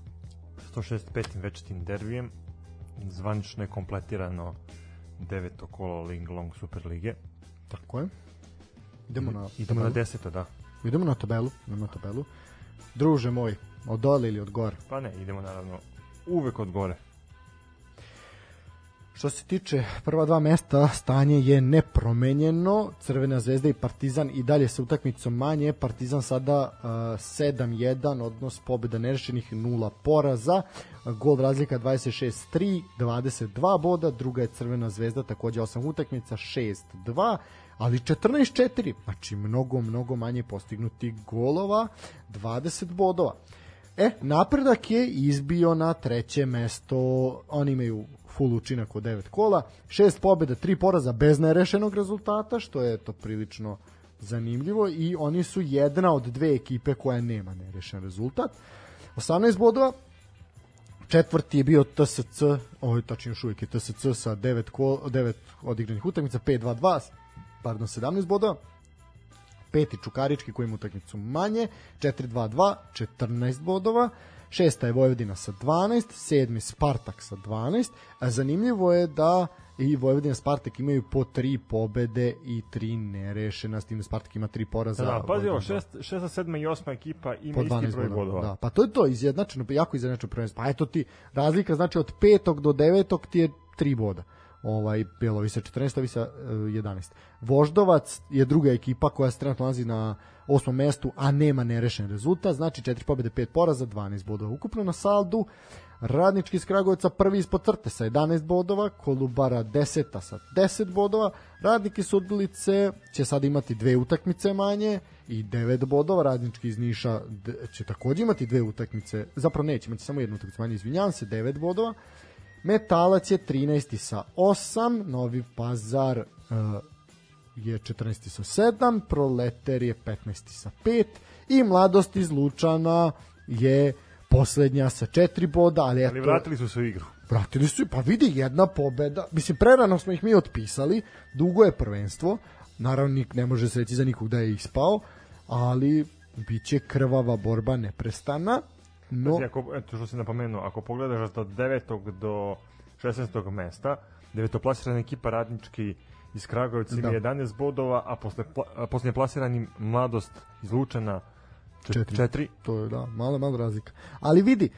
165. večitim derbijem zvanično je kompletirano deveto kolo Ling Long Super Lige. Tako je. Idemo na Idemo na tabelu. deseto, da. Idemo na tabelu. Idemo na tabelu. Druže moj, od dole ili od gore? Pa ne, idemo naravno uvek od gore. Što se tiče prva dva mesta, stanje je nepromenjeno. Crvena zvezda i Partizan i dalje sa utakmicom manje. Partizan sada uh, 7-1, odnos pobjeda nerešenih 0 poraza. Gol razlika 26-3, 22 boda. Druga je Crvena zvezda, takođe 8 utakmica, 6-2 ali 14-4, znači mnogo, mnogo manje postignutih golova, 20 bodova. E, napredak je izbio na treće mesto, oni imaju full učinak od 9 kola, 6 pobjeda, 3 poraza bez nerešenog rezultata, što je to prilično zanimljivo i oni su jedna od dve ekipe koja nema nerešen rezultat. 18 bodova, četvrti je bio TSC, ovo je tačno još uvijek je TSC sa 9, kol, 9 odigranih utakmica, 5-2-2, pardon, 17 bodova, peti Čukarički koji ima utakmicu manje, 4-2-2, 14 bodova, šesta je Vojvodina sa 12, sedmi Spartak sa 12, a zanimljivo je da i Vojvodina i Spartak imaju po tri pobede i tri nerešena, s tim da Spartak ima tri poraza. Da, da, pazi ovo, Vojvodina šest, šesta, sedma i osma ekipa ima isti 12 broj bodova. bodova. Da, pa to je to, izjednačeno, jako izjednačeno prvenstvo. Pa eto ti, razlika znači od petog do devetog ti je tri boda ovaj Belovi sa 14, ovi sa uh, 11. Voždovac je druga ekipa koja se trenutno nalazi na osmom mestu, a nema nerešen rezultat, znači 4 pobjede, 5 poraza, 12 bodova ukupno na saldu. Radnički iz Kragujevca prvi ispod crte sa 11 bodova, Kolubara 10 sa 10 bodova, Radnik iz Surdulice će sad imati dve utakmice manje i 9 bodova, Radnički iz Niša će takođe imati dve utakmice, zapravo neće imati samo jednu utakmicu manje, izvinjavam se, 9 bodova, Metalac je 13. sa 8, Novi Pazar uh, je 14. sa 7, Proleter je 15. sa 5 i Mladost iz Lučana je poslednja sa 4 boda, ali eto, Ali vratili su se u igru. vratili su, pa vidi jedna pobeda, mislim prerano smo ih mi otpisali, dugo je prvenstvo, naravno nik ne može se reći za nikog da je ispao, ali biće krvava borba neprestana, no Znači, ako, eto što si napomenuo, ako pogledaš od 9. do 16. mesta, devetoplasirana ekipa radnički iz Kragujevca ima Da. 11 bodova, a posle, a posle plasirani mladost iz Lučana Četiri. 4. to je da, malo, malo razlika. Ali vidi,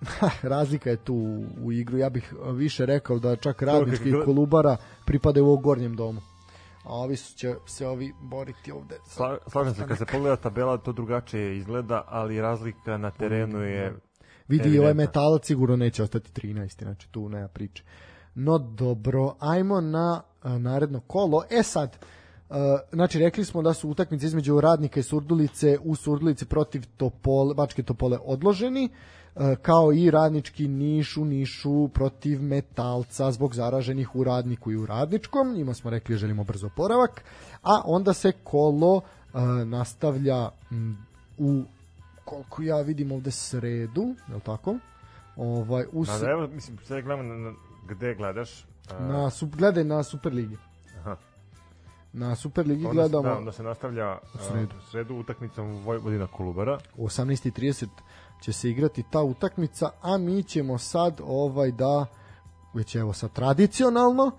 razlika je tu u, igru. Ja bih više rekao da čak radnički i Kolubara pripadaju u ovog gornjem domu. A ovi su će se ovi boriti ovde. Sla, slažem se, kad se pogleda tabela, to drugačije izgleda, ali razlika na terenu je... Vidi i ovaj metalac sigurno neće ostati 13. Znači tu nema priče. No dobro, ajmo na a, naredno kolo. E sad, a, znači rekli smo da su utakmice između radnika i Surdulice u Surdulici protiv Topole, Bačke Topole odloženi a, kao i radnički Niš u Nišu protiv Metalca zbog zaraženih u radniku i u radničkom. Njima smo rekli želimo brzo oporavak. A onda se kolo a, nastavlja u koliko ja vidim ovde sredu, je li tako? Ovaj, u, Da, da, evo, mislim, sad gledam na, na, gde gledaš. a, na, gledaj na Superligi. Aha. Na Superligi onda, se, gledamo da, onda se nastavlja u sredu. sredu utakmicom Vojvodina Kolubara. u 18.30 će se igrati ta utakmica, a mi ćemo sad ovaj da već evo sad tradicionalno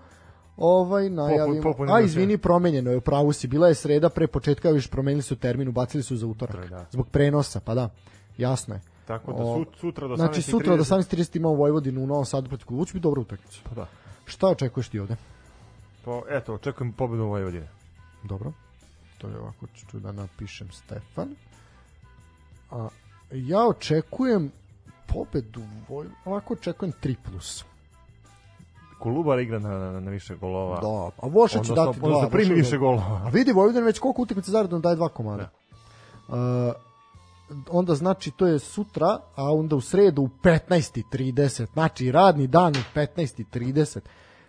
ovaj najavimo. popunimo a izvini, promenjeno je, u pravu si, bila je sreda pre početka, viš promenili su termin, ubacili su za utorak. Da. Zbog prenosa, pa da. Jasno je. Tako da O, sut, sutra do 18.30. Znači sutra od 18.30 imamo Vojvodinu u Novom Sadu protiv biti dobra utakmica. Pa da. Šta očekuješ ti ovde? Pa, eto, očekujem pobedu Vojvodine. Dobro. To je ovako ću da napišem Stefan. A ja očekujem pobedu Voj... ovako očekujem 3 plus. Kolubar igra na, na, na više golova. Da, a Voša će dati dva. odnosno primi više golova. A vidi Vojvodina već koliko utakmica zaredom daje dva komada. Uh, onda znači to je sutra, a onda u sredu u 15.30, znači radni dan u 15.30.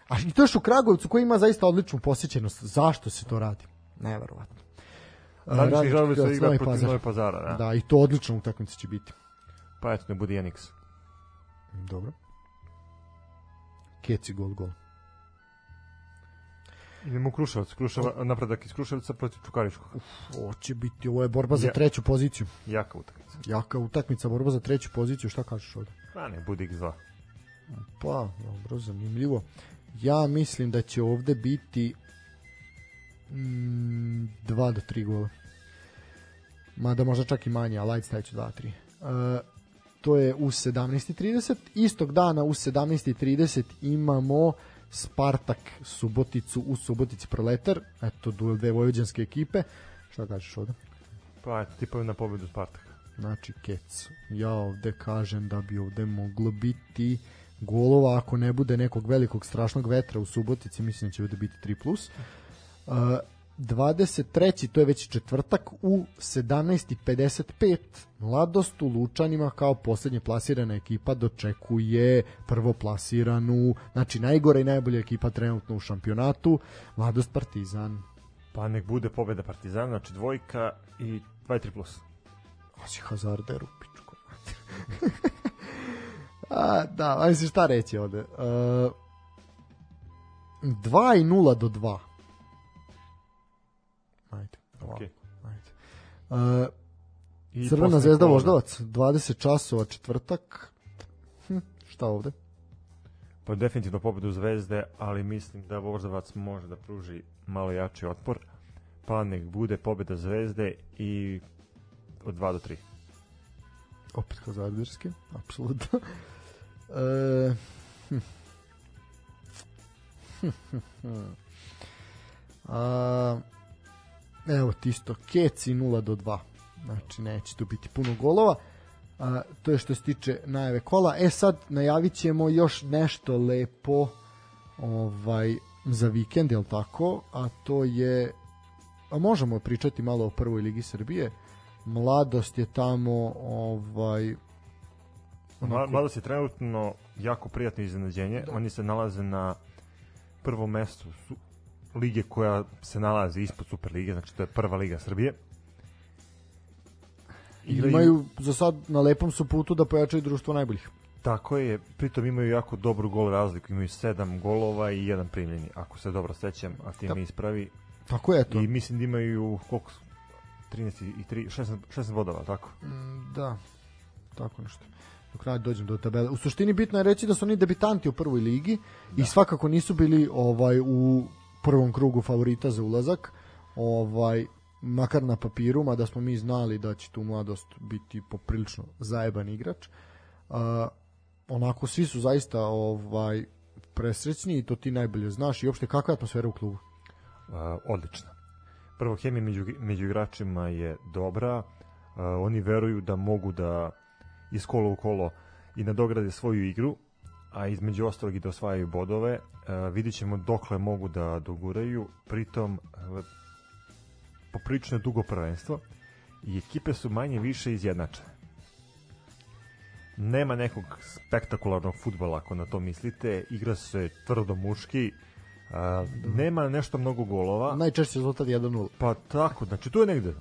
A i to još u Kragovicu koji ima zaista odličnu posjećenost. Zašto se to radi? Neverovatno. Radnički Radnički igra protiv Pazar. Nove Pazara. Da. Da, i to odlična utakmica će biti. Pa eto, ne budi Enix. Dobro. Keci gol gol. Idemo u Kruševac, Kruševa, napredak iz Kruševca protiv Čukaričkog. Ovo će biti, ovo je borba za Ja. treću poziciju. Jaka utakmica. Jaka utakmica, borba za treću poziciju, šta kažeš ovde? Pa ne, bude x2. Pa, dobro, zanimljivo. Ja mislim da će ovde biti mm, 2 do 3 gola. Mada možda čak i manje, ali ajde stavit ću 2 3. Uh, to je u 17.30. Istog dana u 17.30 imamo Spartak Suboticu u Subotici Proletar. Eto, duel dve vojvođanske ekipe. Šta kažeš ovde? Pa eto, tipovi na pobedu Spartaka. Znači Kec. Ja ovde kažem da bi ovde moglo biti golova ako ne bude nekog velikog strašnog vetra u Subotici, mislim da će ovde biti 3+. plus. Uh, 23. to je već četvrtak u 17.55 Mladost u Lučanima kao poslednje plasirana ekipa dočekuje prvo plasiranu, znači najgora i najbolja ekipa trenutno u šampionatu, Mladost Partizan. Pa nek bude pobeda Partizana, znači dvojka i 2-3 plus. Osi Hazarder u pičku. A, da, ajde se šta reći ovde. Uh, 2 i 0 do 2. Ajde. Okej. Ajde. Uh, Crvena zvezda Voždovac, 20 časova četvrtak. Hm, šta ovde? Pa definitivno pobedu Zvezde, ali mislim da Voždovac može da pruži malo jači otpor. Pa nek bude pobeda Zvezde i od 2 do 3. Opet Hazarderski, apsolutno. E, hm. A, evo ti isto, Keci 0 do 2. Znači neće tu biti puno golova. A, to je što se tiče najave kola. E sad najavit ćemo još nešto lepo ovaj, za vikend, jel tako? A to je a možemo pričati malo o prvoj ligi Srbije. Mladost je tamo ovaj Mla- Mladost je trenutno jako prijatno iznenađenje. Da. Oni se nalaze na prvom mestu lige koja se nalazi ispod Super lige, znači to je prva liga Srbije. Igraju- imaju za sad na lepom su putu da pojačaju društvo najboljih. Tako je, pritom imaju jako dobru gol razliku, imaju sedam golova i jedan primljeni, ako se dobro sećam, a ti Da. mi ispravi. Tako je to. I mislim da imaju koliko su? 13 i 3, 16, 16 bodova, tako? Mm, Da, tako nešto. Dok radi dođem do tabele. U suštini bitno je reći da su oni debitanti u prvoj ligi da. i svakako nisu bili ovaj u prvom krugu favorita za ulazak. Ovaj makar na papiru, mada smo mi znali da će tu mladost biti poprilično zajeban igrač. Uh, onako svi su zaista ovaj presrećni i to ti najbolje znaš i uopšte kakva je atmosfera u klubu. Uh, odlična. Prvo, hemija među, među igračima je dobra, uh, oni veruju da mogu da iz kola u kolo i nadograde svoju igru, a između ostalog i da osvajaju bodove. Uh, vidit ćemo dokle mogu da doguraju, pritom uh, poprično je dugo prvenstvo i ekipe su manje više izjednačene. Nema nekog spektakularnog futbola ako na to mislite, igra se tvrdo muški, a, nema nešto mnogo golova, Najčešće rezultat 1-0. pa tako, znači tu je negde.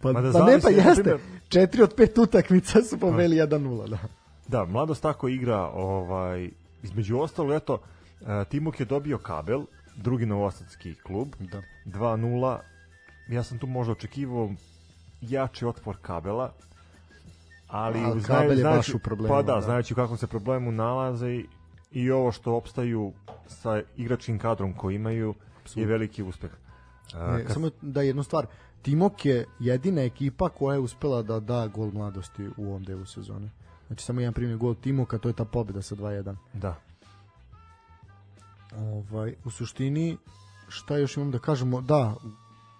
Pa, Mada pa ne, pa jeste. primjer- Četiri od pet utakmica su poveli 1-0, da. Da, mladost tako igra, ovaj, između ostalo, eto, a, Timok je dobio kabel, drugi novosadski klub, Da. 2-0, ja sam tu možda očekivao jači otpor kabela, ali, Ali znaju- kabel je baš znajući- u problemu, Pa da, da. znajući u kakvom se problemu nalaze i, i ovo što opstaju sa igračkim kadrom koji imaju je veliki uspeh. A, Ne, kad- samo da jednu stvar. Timok je jedina ekipa koja je uspela da da gol mladosti u ovom delu sezone. Znači samo jedan primjer gol Timoka, to je ta pobjeda sa 2-1. Da. Ovaj, u suštini, šta još imam da kažemo? Da,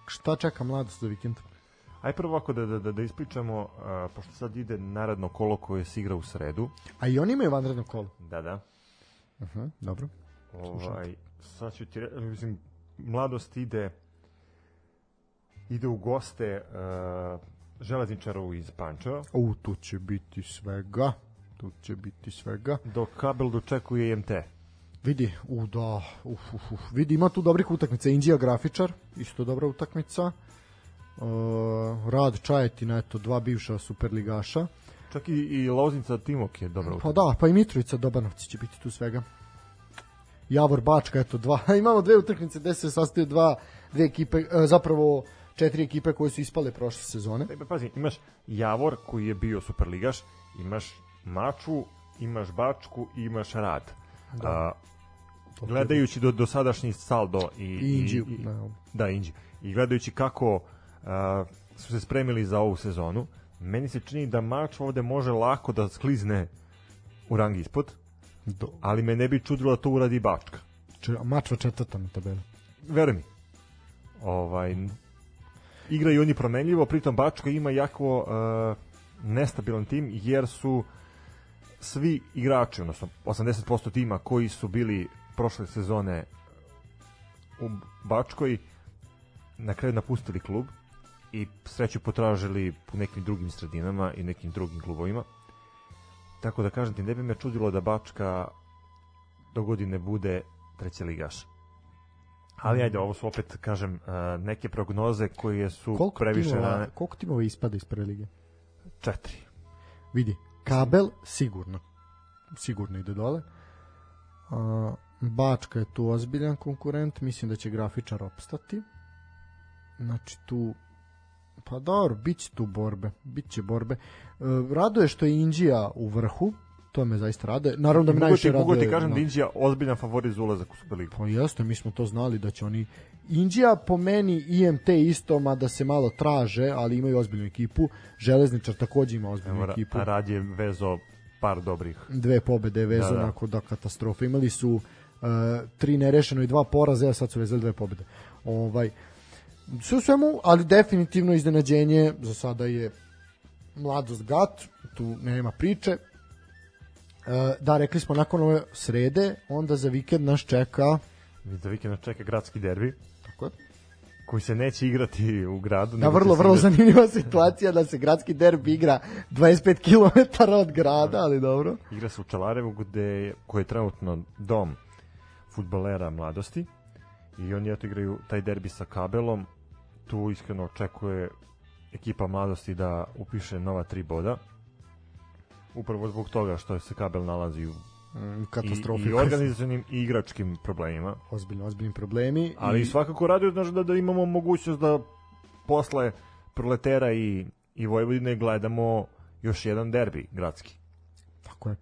šta čeka mladost za vikend? Aj prvo ovako da, da, da, da ispričamo, a, pošto sad ide naredno kolo koje se igra u sredu. A i oni imaju vanredno kolo. Da, da. Uh -huh, dobro. Ovaj, sad ću ti re- mislim, mladost ide ide u goste uh, železničaru iz Pančeva, U, tu će biti svega. Tu će biti svega. dok kabel dočekuje IMT. Vidi, u da, uf, uf, uf. vidi ima tu dobrih utakmica. Indija grafičar, isto dobra utakmica. Uh, Rad Čajetina, eto, dva bivša superligaša. Čak i, i Loznica Timok je dobro. Pa da, pa i Mitrovica Dobanovci će biti tu svega. Javor Bačka, eto dva. Imamo dve utakmice gde se sastaju dva, dve ekipe, e, zapravo četiri ekipe koje su ispale prošle sezone. E, pa pazi, imaš Javor koji je bio superligaš, imaš Maču, imaš Bačku imaš Rad. Da. A, gledajući do, do sadašnji saldo i, I Inđiju. i, i, Da. da, Inđi. I gledajući kako a, su se spremili za ovu sezonu, meni se čini da Mač ovde može lako da sklizne u rang ispod, Do, ali me ne bi čudilo da to uradi Bačka. če, Mačva četvrta na tabeli. Veruj mi. Ovaj, igraju oni promenljivo, pritom Bačka ima jako uh, nestabilan tim, jer su svi igrači, odnosno 80% tima koji su bili prošle sezone u Bačkoj, na kraju napustili klub i sreću potražili u nekim drugim sredinama i nekim drugim klubovima. Tako da kažem ti, ne bi me čudilo da Bačka do godine bude treća ligaš. Ali ajde, ovo su opet, kažem, uh, neke prognoze koje su Koliko previše timova, rane. koliko timova ispada iz prve lige? Četiri. Vidi, kabel sigurno. Sigurno ide dole. Bačka je tu ozbiljan konkurent, mislim da će grafičar opstati. Znači tu pa dobro, bit će tu borbe, bit će borbe. E, raduje što je Indija u vrhu, to me zaista raduje. Naravno da me najviše ti, raduje... mogu ti kažem no. da Indija ozbiljan favorit za ulazak u Superligu. Pa jeste, mi smo to znali da će oni Indija po meni IMT isto, mada se malo traže, ali imaju ozbiljnu ekipu. Železničar takođe ima ozbiljnu Evo, ekipu. Rad je vezo par dobrih. Dve pobede vezu Da, da. onako da katastrofa. Imali su uh, tri nerešeno i dva poraza, a sad su vezali dve pobede. Ovaj, sve u svemu, ali definitivno iznenađenje za sada je mladost gat, tu nema priče. E, da, rekli smo nakon ove srede, onda za vikend nas čeka Za vikend nas čeka gradski derbi, tako je, koji se neće igrati u gradu. Da, vrlo, vrlo igrati- zanimljiva situacija da se gradski derbi igra 25 km od grada, ali dobro. Igra se u Čelarevu, gde, koji je trenutno dom futbolera mladosti. I oni eto igraju taj derbi sa kabelom. Tu iskreno očekuje ekipa mladosti da upiše nova tri boda. Upravo zbog toga što se kabel nalazi u Mm, i, Katastrofi. i organizacionim i igračkim problemima. Ozbiljno, ozbiljni problemi. Ali I, svakako raduje znaš, da, da imamo mogućnost da posle proletera i, i Vojvodine gledamo još jedan derbi gradski. Tako je.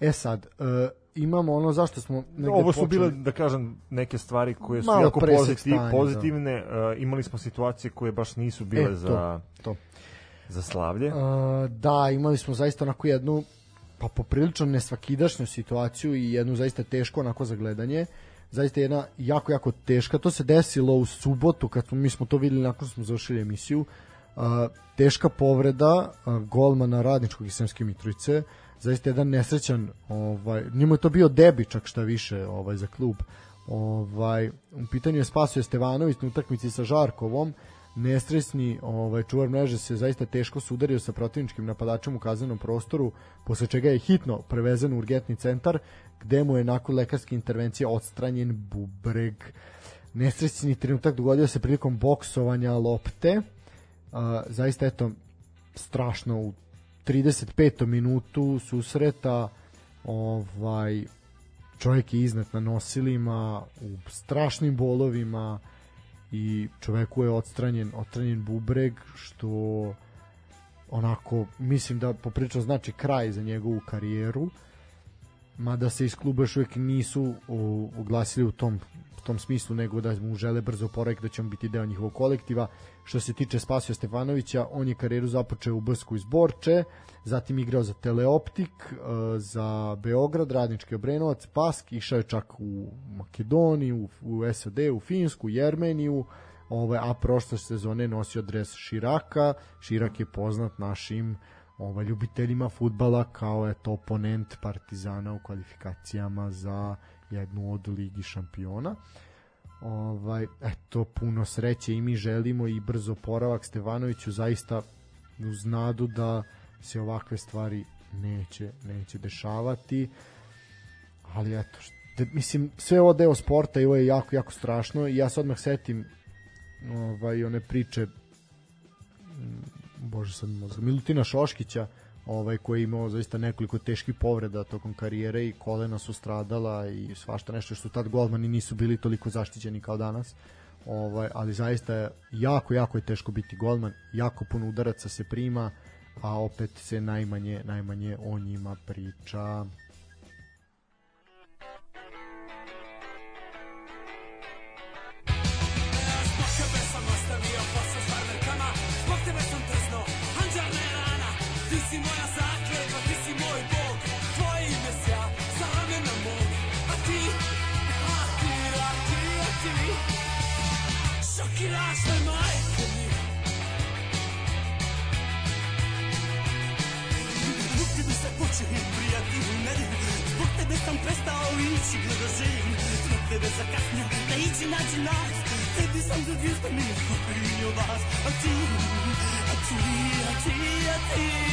E sad, e, imamo ono zašto smo negde Ovo su počeli. bile, da kažem, neke stvari koje su Malo jako pozitiv, stanja, pozitivne. E, imali smo situacije koje baš nisu bile E, to, za, to. Za slavlje. E, da, imali smo zaista onako jednu pa poprilično nesvakidašnju situaciju i jednu zaista teško onako za gledanje. Zaista jedna jako, jako teška. To se desilo u subotu kad smo, mi smo to videli nakon smo završili emisiju. Uh, teška povreda uh, golmana radničkog iz Sremske Mitrovice. Zaista jedan nesrećan, ovaj, njemu je to bio debi čak šta više ovaj, za klub. Ovaj, u pitanju je Spasio Stevanović na utakmici sa Žarkovom nesresni ovaj čuvar mreže se zaista teško sudario sa protivničkim napadačem u kaznenom prostoru, posle čega je hitno prevezen u urgentni centar, gde mu je nakon lekarske intervencije odstranjen bubreg. Nesrećni trenutak dogodio se prilikom boksovanja lopte. A, zaista eto strašno u 35. minutu susreta ovaj čovjek je iznad na nosilima u strašnim bolovima i čoveku je odstranjen odstranjen bubreg što onako mislim da poprično znači kraj za njegovu karijeru mada se iz kluba još uvijek nisu u, uglasili u tom tom smislu nego da mu žele brzo oporavak da će on biti deo njihovog kolektiva. Što se tiče Spasio Stefanovića on je karijeru započeo u Brsku iz Borče zatim igrao za Teleoptik e, za Beograd, Radnički Obrenovac Pask, išao je čak u Makedoniju u, SAD, u Finsku Jermeniju. Ovaj, a prošle sezone nosio dres Širaka. Širak je poznat našim ovaj, ljubiteljima futbala kao je to oponent Partizana u kvalifikacijama za jednu od Ligi šampiona. Ovaj, eto, puno sreće i mi želimo i brzo poravak Stevanoviću zaista uz nadu da se ovakve stvari neće, neće dešavati ali eto, št- mislim, sve ovo deo sporta i ovo je jako, jako strašno i ja se odmah setim ovaj, one priče bože sad mozak, Milutina Šoškića ovaj koji je imao zaista nekoliko teških povreda tokom karijere i kolena su stradala i svašta nešto što tad golmani nisu bili toliko zaštićeni kao danas. Ovaj, ali zaista je jako, jako je teško biti golman, jako puno udaraca se prima, a opet se najmanje, najmanje o njima priča. Sam prestao ići gleda živim. Zbog tebe zakasnio da ići nađi nas. Tebi sam za dvijesta minut poprinio vas. A ti, a ti, a ti, a ti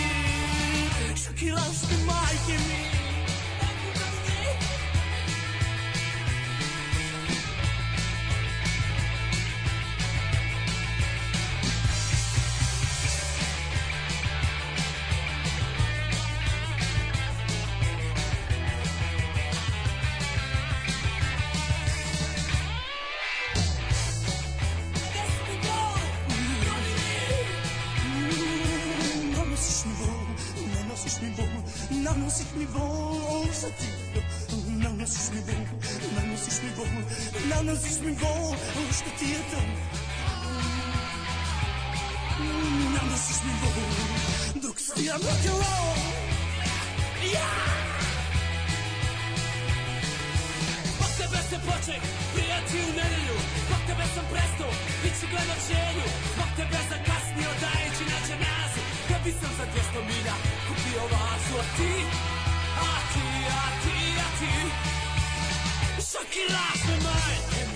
носиш ми бол, ти. Наносиш ми бол, наносиш ми бол, наносиш ми бол, още ти е тъм. Наносиш ми бол, друг си я мъкало. Пак тебе се плачех, приятел Нелю, пак тебе съм престал, ти че гледах желю, пак тебе закаснил, дай, че наче нас, къби съм за 200 миля, Šokiraš me majke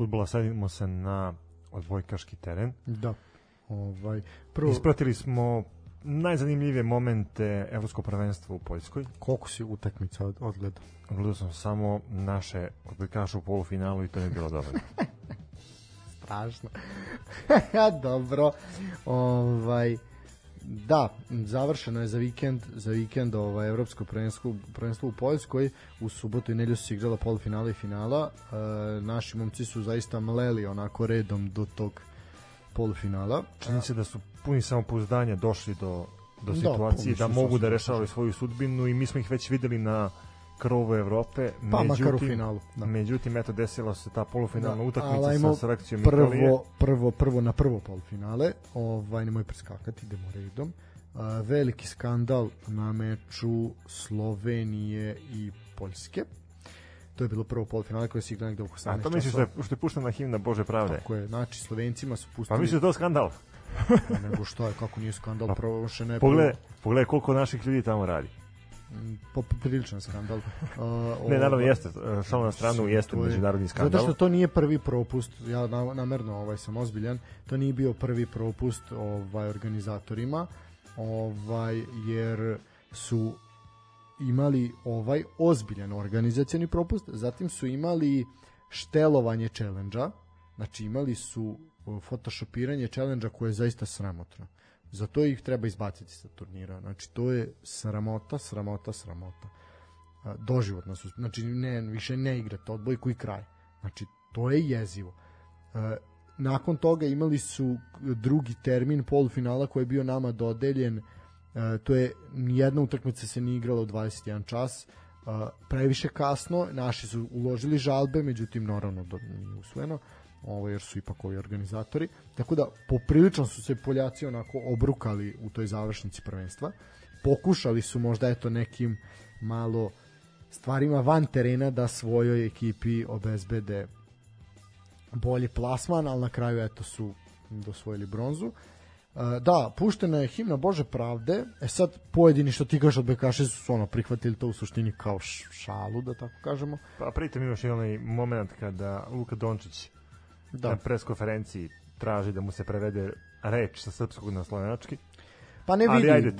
futbola sadimo se na odbojkaški teren. Da. Ovaj, prvo... Ispratili smo najzanimljivije momente evropskog prvenstva u Poljskoj. Koliko si utakmica od, odgledao? Odgledao sam samo naše odbojkaše u polufinalu i to je bilo dobro. Strašno. dobro. Ovaj, Da, završeno je za vikend, za vikend ovaj evropsko prvenstvo, prvenstvo u Poljskoj. U subotu i nedelju se igrala polufinala i finala. E, naši momci su zaista mleli onako redom do tog polufinala. Čini se da su puni samopouzdanja došli do do da, situacije da, da mogu da rešavaju svoju sudbinu i mi smo ih već videli na krovu Evrope. Pa međutim, makar u finalu. Da. Međutim, eto, desila se ta polufinalna da, utakmica sa selekcijom prvo, Italije. Prvo, prvo na prvo polufinale, ovaj, nemoj preskakati, idemo redom. Uh, veliki skandal na meču Slovenije i Poljske. To je bilo prvo polufinale koje se igra negde oko 18 A to misliš da je, što je puštena himna Bože pravde? Tako je, znači Slovencima su pustili... Pa misliš da je to skandal? pa nego što je, kako nije skandal, pa, prvo še ne... Pogledaj, pogledaj koliko naših ljudi tamo radi popriličan skandal. Uh, ne, naravno jeste, šalno na stranu jeste je, međunarodni skandal. Zato što to nije prvi propust, ja namerno ovaj sam ozbiljan, to nije bio prvi propust ovaj organizatorima, ovaj jer su imali ovaj ozbiljan organizacioni propust, zatim su imali štelovanje challenge-a, znači imali su uh, photoshopiranje challenge-a koje je zaista sramotno. Zato ih treba izbaciti sa turnira. Znači to je sramota, sramota, sramota. A, Doživotno su, znači ne, više ne igrate odbojku i kraj. Znači to je jezivo. Nakon toga imali su drugi termin polufinala koji je bio nama dodeljen to je jedna utakmica se nije igrala u 21 čas previše kasno naši su uložili žalbe međutim naravno do, nije usvojeno ovo jer su ipak ovi organizatori tako da poprilično su se Poljaci onako obrukali u toj završnici prvenstva pokušali su možda eto nekim malo stvarima van terena da svojoj ekipi obezbede bolji plasman, ali na kraju eto su dosvojili bronzu. E, da, puštena je himna Bože pravde, e sad pojedini što ti kažeš od Bekaše su ono prihvatili to u suštini kao šalu, da tako kažemo. Pa pritom imaš i onaj moment kada Luka Dončić Da. na preskonferenciji traži da mu se prevede reč sa srpskog na slovenački. Pa ne vidi. Ali ajde,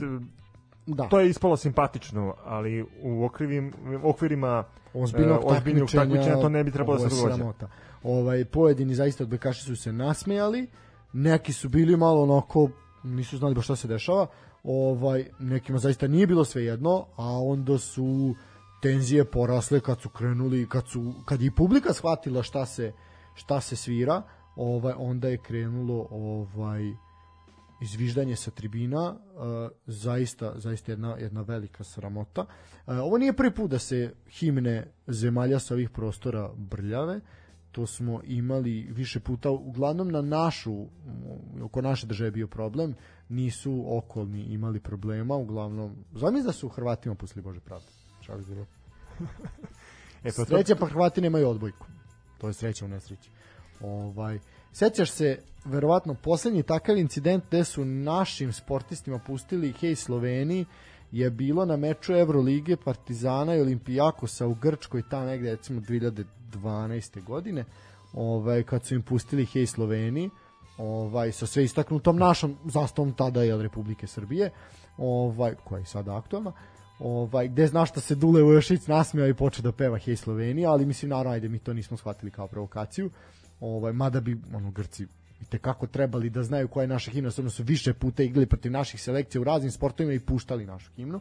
da. to je ispalo simpatično, ali u okvirima, okvirima ozbiljnog e, ozbiljnog takmičenja, takmičenja to ne bi trebalo da se događa. Ovaj, pojedini zaista od Bekaša su se nasmejali, neki su bili malo onako, nisu znali baš šta se dešava, ovaj, nekima zaista nije bilo sve jedno, a onda su tenzije porasle kad su krenuli, kad, su, kad je i publika shvatila šta se, šta se svira, ovaj, onda je krenulo ovaj, izviždanje sa tribina uh, zaista zaista jedna jedna velika sramota. Uh, ovo nije prvi put da se himne zemalja sa ovih prostora brljave. To smo imali više puta uglavnom na našu oko naše države bio problem. Nisu okolni imali problema, uglavnom zamisli da su Hrvatima pustili Bože pravde. Šalim se. E, pa to, Sreća pa Hrvati nemaju odbojku. To je sreća u nesreći. Ovaj, sećaš se, verovatno, poslednji takav incident gde su našim sportistima pustili Hej Sloveni je bilo na meču Evrolige Partizana i Olimpijakosa u Grčkoj tamo negde recimo 2012. godine ovaj, kad su im pustili Hej Sloveni ovaj, sa sve istaknutom našom zastavom tada je Republike Srbije ovaj, koja je sada aktualna ovaj, gde znaš šta se Dule Ujošić nasmeo i počeo da peva Hej Slovenija, ali mislim naravno ajde mi to nismo shvatili kao provokaciju ovaj, mada bi ono Grci i te kako trebali da znaju koja je naša himna, stvarno su više puta igrali protiv naših selekcija u raznim sportovima i puštali našu himnu.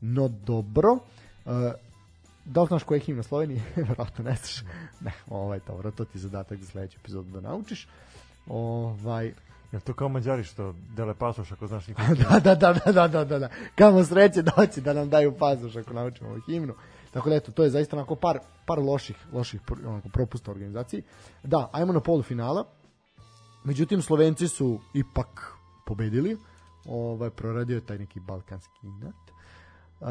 No dobro, uh, da li znaš koja je himna Slovenije? Vjerojatno ne znaš. Ne, ovaj, dobro, to ti je zadatak za sledeću epizodu da naučiš. Ovaj, je to kao mađari što dele pasoš ako znaš nikog. da, da, da, da, da, da, da, da. Kamo sreće doći da nam daju pasoš ako naučimo ovu himnu. Tako da eto, to je zaista onako par, par loših, loših onako, propusta organizaciji. Da, ajmo na polufinala. Međutim, Slovenci su ipak pobedili. Ovaj, proradio je taj neki balkanski inat. Uh,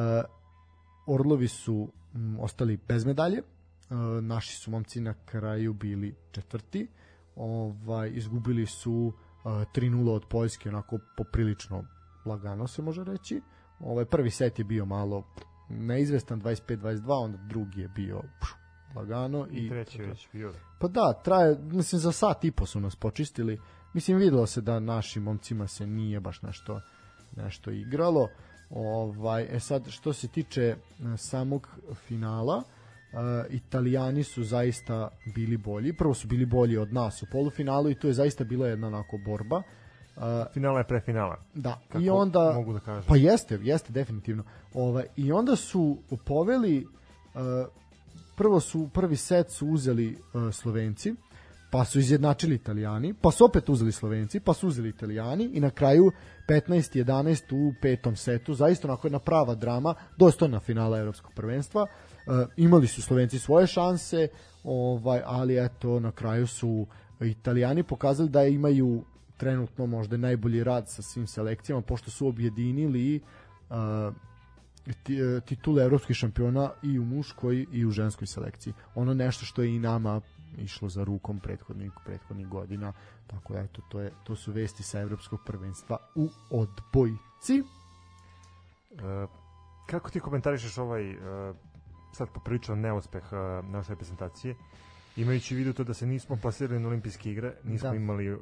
Orlovi su m, ostali bez medalje. Uh, naši su momci na kraju bili četvrti. Ovaj, izgubili su uh, 3-0 od Poljske, onako poprilično lagano se može reći. Ovaj prvi set je bio malo neizvestan 25-22, onda drugi je bio pšu, lagano I treći je već bio. Pa da, traje, mislim za sat i po su nas počistili. Mislim videlo se da našim momcima se nije baš nešto nešto igralo. Ovaj e sad što se tiče e, samog finala, uh, Italijani su zaista bili bolji. Prvo su bili bolji od nas u polufinalu i to je zaista bila jedna onako borba. Uh, Finala je pre finala. da, Kako i onda mogu da kažem. Pa jeste, jeste definitivno. Ovaj i onda su poveli uh, prvo su prvi set su uzeli uh, Slovenci, pa su izjednačili Italijani, pa su opet uzeli Slovenci, pa su uzeli Italijani i na kraju 15-11 u petom setu, zaista onako jedna prava drama, dostojna finala evropskog prvenstva. Uh, imali su Slovenci svoje šanse, ovaj ali eto na kraju su Italijani pokazali da imaju trenutno možda najbolji rad sa svim selekcijama pošto su objedinili uh, ti- e, titule evropskih šampiona i u muškoj i u ženskoj selekciji. Ono nešto što je i nama išlo za rukom prethodnih prethodnih godina. Tako da eto to je to su vesti sa evropskog prvenstva u odbojci. E, kako ti komentarišeš ovaj e, sad popriličan neuspeh e, naše reprezentacije imajući u vidu to da se nismo plasirali na olimpijske igre nismo Da. imali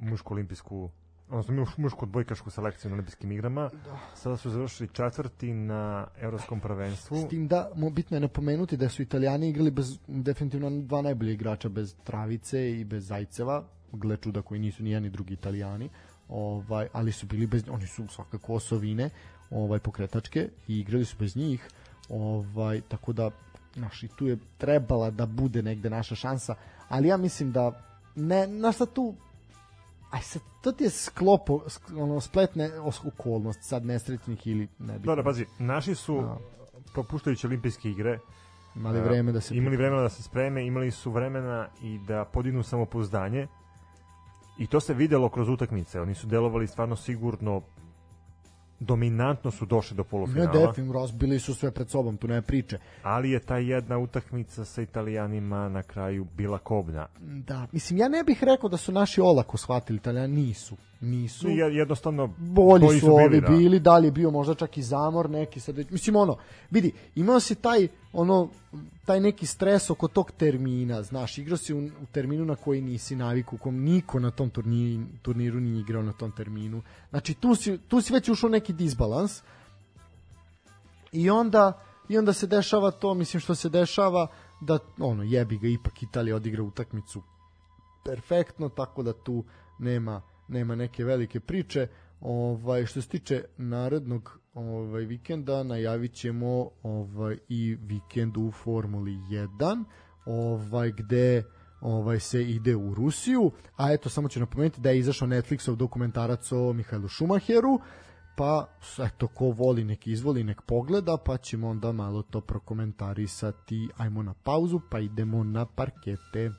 mušku olimpijsku odnosno muš, mušku odbojkašku selekciju na olimpijskim igrama. Da. Sada su završili četvrti na evropskom prvenstvu. S tim da, bitno je napomenuti da su italijani igrali bez, definitivno dva najbolje igrača, bez Travice i bez Zajceva, gle čuda koji nisu ni jedni drugi italijani, ovaj, ali su bili bez, oni su svakako osovine, ovaj, pokretačke i igrali su bez njih, ovaj, tako da, naš, i tu je trebala da bude negde naša šansa, ali ja mislim da ne, na šta tu aj sad, to ti je sklopo, ono, spletne okolnost, sad nesretnih ili ne bi. Dobro, pazi, naši su, no. propuštajući olimpijske igre, imali vreme da se imali vremena da se spreme, imali su vremena i da podignu samopouzdanje i to se videlo kroz utakmice. Oni su delovali stvarno sigurno dominantno su došli do polufinala. Ne, definitivno, razbili su sve pred sobom, tu nema priče. Ali je ta jedna utakmica sa italijanima na kraju bila kobna. Da, mislim, ja ne bih rekao da su naši olako shvatili, italijani nisu nisu. I jednostavno bolji su, su bili, ovi da. bili, da li je bio možda čak i zamor neki sad. Mislim ono, vidi, imao si taj ono taj neki stres oko tog termina, znaš, igrao si u, u terminu na koji nisi naviku, kom niko na tom turniru, turniru nije igrao na tom terminu. Znači tu si, tu si već ušao neki disbalans. I onda i onda se dešava to, mislim što se dešava da ono jebi ga ipak Italija odigra utakmicu perfektno, tako da tu nema nema neke velike priče. Ovaj što se tiče narednog ovaj vikenda najavićemo ovaj i vikend u Formuli 1, ovaj gde ovaj se ide u Rusiju, a eto samo ću napomenuti da je izašao Netflixov dokumentarac o Mihajlu Šumacheru, pa eto ko voli nek izvoli nek pogleda, pa ćemo onda malo to prokomentarisati. Ajmo na pauzu, pa idemo na parkete.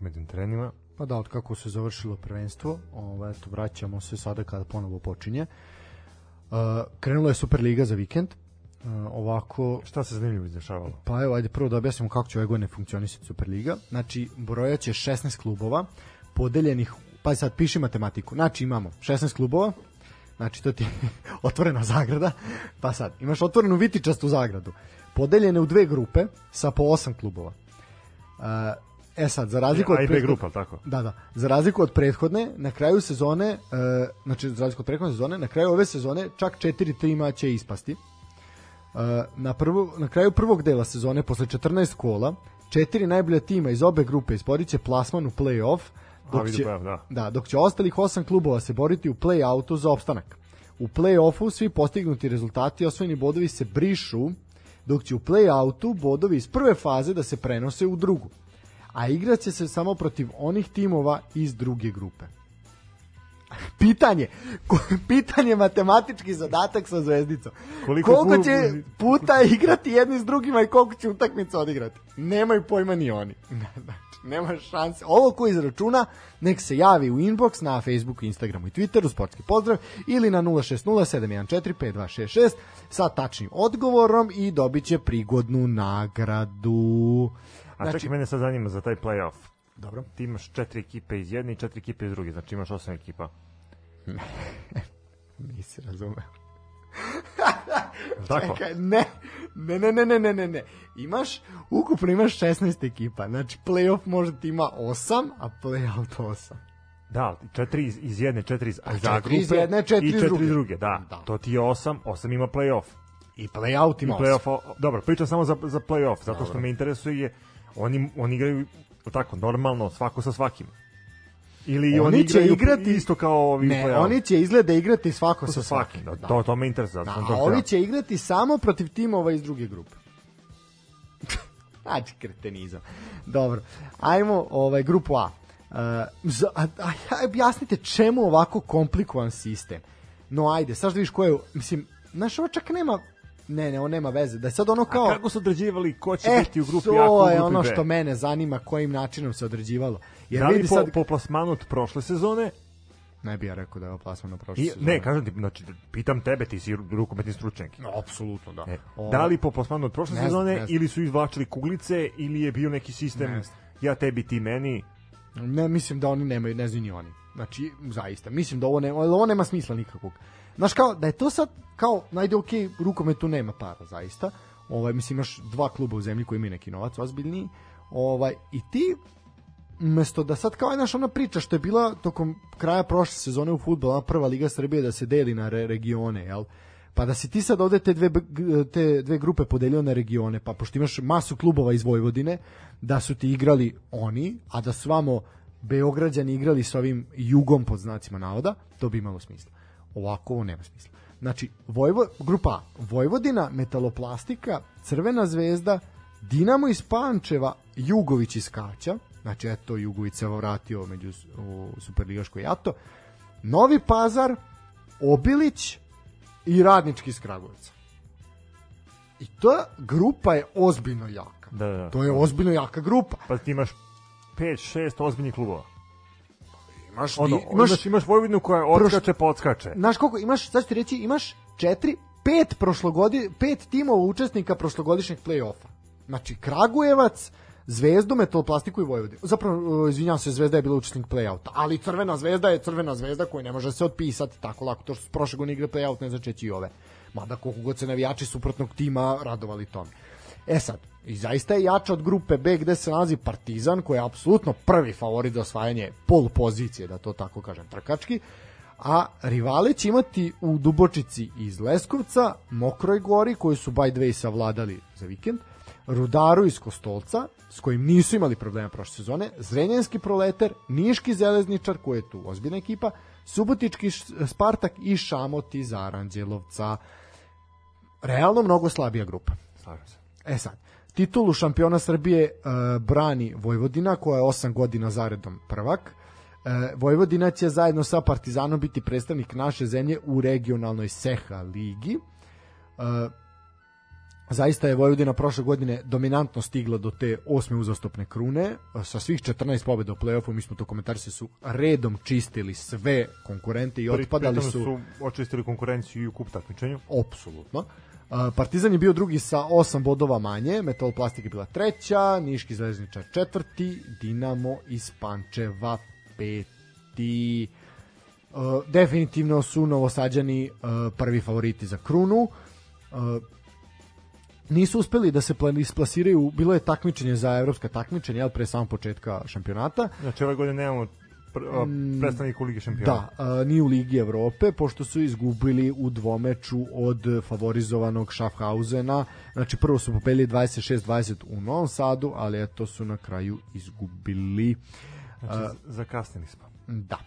Rukometnim terenima. Pa da, od kako se završilo prvenstvo, ovaj, eto, vraćamo se sada kada ponovo počinje. Uh, krenula je Superliga za vikend. Uh, ovako, Šta se zanimljivo izdešavalo? Pa evo, ajde prvo da objasnimo kako će ove godine funkcionisati Superliga. Znači, brojat će 16 klubova, podeljenih, pa sad piši matematiku. Znači, imamo 16 klubova, znači to ti je otvorena zagrada, pa sad, imaš otvorenu vitičastu zagradu, podeljene u dve grupe sa po 8 klubova. Uh, E sad, za razliku od A i B prethod- grupa, tako? Da, da. Za razliku od prethodne, na kraju sezone, e, znači za razliku od prethodne sezone, na kraju ove sezone čak četiri tima će ispasti. E, na, prvu, na kraju prvog dela sezone, posle 14 kola, četiri najbolja tima iz obe grupe izborit će plasman u play-off, dok će, da. da, dok će ostalih osam klubova se boriti u play-outu za opstanak. U play-offu svi postignuti rezultati i osvojeni bodovi se brišu, dok će u play-outu bodovi iz prve faze da se prenose u drugu. A igrat će se samo protiv onih timova iz druge grupe. Pitanje, pitanje matematički zadatak sa zvezdicom. Koliko Koliko, će puta igrati jedni s drugima i koliko će utakmica odigrati? Nemaju pojma ni oni. Znači, nema šanse. Ovo ko izračuna, nek se javi u inbox na Facebooku, Instagramu i Twitteru, sportski pozdrav, ili na 060-714-5266 sa tačnim odgovorom i dobit će prigodnu nagradu. A Znači- čekaj, mene sad zanima za taj play-off. Dobro. Ti imaš četiri ekipe iz jedne i četiri ekipe iz druge, znači imaš osam ekipa. Nisi razumeo. Tako? Čekaj, ne, ne, ne, ne, ne, ne, ne, ne. Imaš, ukupno imaš 16 ekipa. Znači, playoff možda ti ima 8, a playout 8. Da, četiri iz, iz jedne, četiri iz, A za četiri iz grupe jedne, četiri i iz četiri druge. iz druge. Da, Da. to ti je osam, osam ima play-off. I playout I ima 8. play-off, o- dobro, pričam samo za, za play-off, zato što me interesuje, oni, oni igraju tako, normalno, svako sa svakim. Ili oni, Oni će igrati- isto kao ovi Ne, play-off. oni će izgleda igrati svako sa sa svakim. svakim. Da, to, to me interesuje. Da, a to ovi će igrati samo protiv timova iz druge grupe. Znači, kretenizam. Dobro, ajmo ovaj, grupu A. Uh, za, a, a, a, objasnite čemu ovako komplikovan sistem. No ajde, sad da vidiš ko je, mislim, znaš, ovo čak nema, ne, ne, on nema veze, da je sad ono kao... A kako su određivali ko će E, biti u grupi to A, ko u grupi je ono B? što mene zanima kojim načinom se određivalo. Jer Da li vidi po, sad... po plasmanu od prošle sezone? Ne bi ja rekao da je ovo plasman na prošle I, sezone. ne, kažem ti, znači, pitam tebe, ti si rukometni stručnjak. No, apsolutno, da. E, Ovo- da li po plasmanu od prošle Ne znam, sezone ne znam. ili su izvlačili kuglice ili je bio neki sistem Ne znam. ja tebi ti meni Ne mislim da oni nemaju, ne znaju ni oni. Znači, zaista. Mislim da ovo, ne, ovo nema smisla nikakvog. Znaš, kao, da je to sad, kao, najde, ok, rukometu nema para, zaista. Ovaj, mislim, imaš dva kluba u zemlji koji imaju neki novac, ozbiljniji. Ovaj, I ti, mesto da sad kao znaš ona priča što je bila tokom kraja prošle sezone u fudbalu, ona prva liga Srbije da se deli na re, regione, jel? Pa da si ti sad ovde te dve, te dve grupe podelio na regione, pa pošto imaš masu klubova iz Vojvodine, da su ti igrali oni, a da su vamo Beograđani igrali s ovim jugom pod znacima navoda, to bi imalo smisla. Ovako ovo nema smisla. Znači, Vojvo, grupa A, Vojvodina, Metaloplastika, Crvena zvezda, Dinamo iz Pančeva, Jugović iz Kaća, znači eto Jugović se vratio među u Superligaško jato, Novi Pazar, Obilić i Radnički iz Kragujevca. I ta grupa je ozbiljno jaka. Da, da. To je ozbiljno jaka grupa. pa ti imaš 5 6 ozbiljnih klubova. Imaš, Ono, di- imaš, imaš, imaš Vojvodinu koja odskače, pa odskače. Znaš koliko, imaš, sad ću ti reći, imaš četiri, pet, prošlogodi, pet timova učesnika prošlogodišnjeg play-offa. Znači, Kragujevac, Zvezdu, Metaloplastiku i Vojvodinu. Zapravo, uh, izvinjam se, Zvezda je bila učesnik play-outa, ali Crvena zvezda je Crvena zvezda koja ne može se otpisati tako lako. To što su prošle godine igrali play-out ne znači i ove. Mada koliko god se navijači suprotnog tima radovali tome. E sad, i zaista je jača od grupe B gde se nalazi Partizan koji je apsolutno prvi favorit za osvajanje pol pozicije, da to tako kažem trkački, a rivale će imati u Dubočici iz Leskovca, Mokroj gori koji su by the way savladali za vikend, Rudaru iz Kostolca, s kojim nisu imali problema prošle sezone, Zrenjanski proleter, Niški železničar, koji je tu ozbiljna ekipa, Subotički Spartak i Šamot iz Aranđelovca. Realno mnogo slabija grupa. Slažem se. E sad, titulu šampiona Srbije e, brani Vojvodina koja je 8 godina zaredom prvak. E, Vojvodina će zajedno sa Partizanom biti predstavnik naše zemlje u regionalnoj Seha ligi. E, Zaista je Vojvodina prošle godine dominantno stigla do te osme uzastopne krune. Sa svih 14 pobjeda u play-offu, mi smo to komentarisali, su redom čistili sve konkurente i otpadali su... su očistili konkurenciju i u kup takmičenju. Apsolutno. Partizan je bio drugi sa 8 bodova manje, Metal Plastik je bila treća, Niški železničar četvrti, Dinamo iz Pančeva peti. Definitivno su novosađani prvi favoriti za krunu. Nisu uspeli da se isplasiraju, bilo je takmičenje za evropska takmičenja, pre samog početka šampionata. Znači ove godine nemamo pr, a, predstavnika u Ligi šampiona. Da, a, ni u Ligi Evrope, pošto su izgubili u dvomeču od favorizovanog Schaffhausena. Znači, prvo su popeli 26-20 u Novom Sadu, ali eto su na kraju izgubili. Znači, zakasnili smo. Da.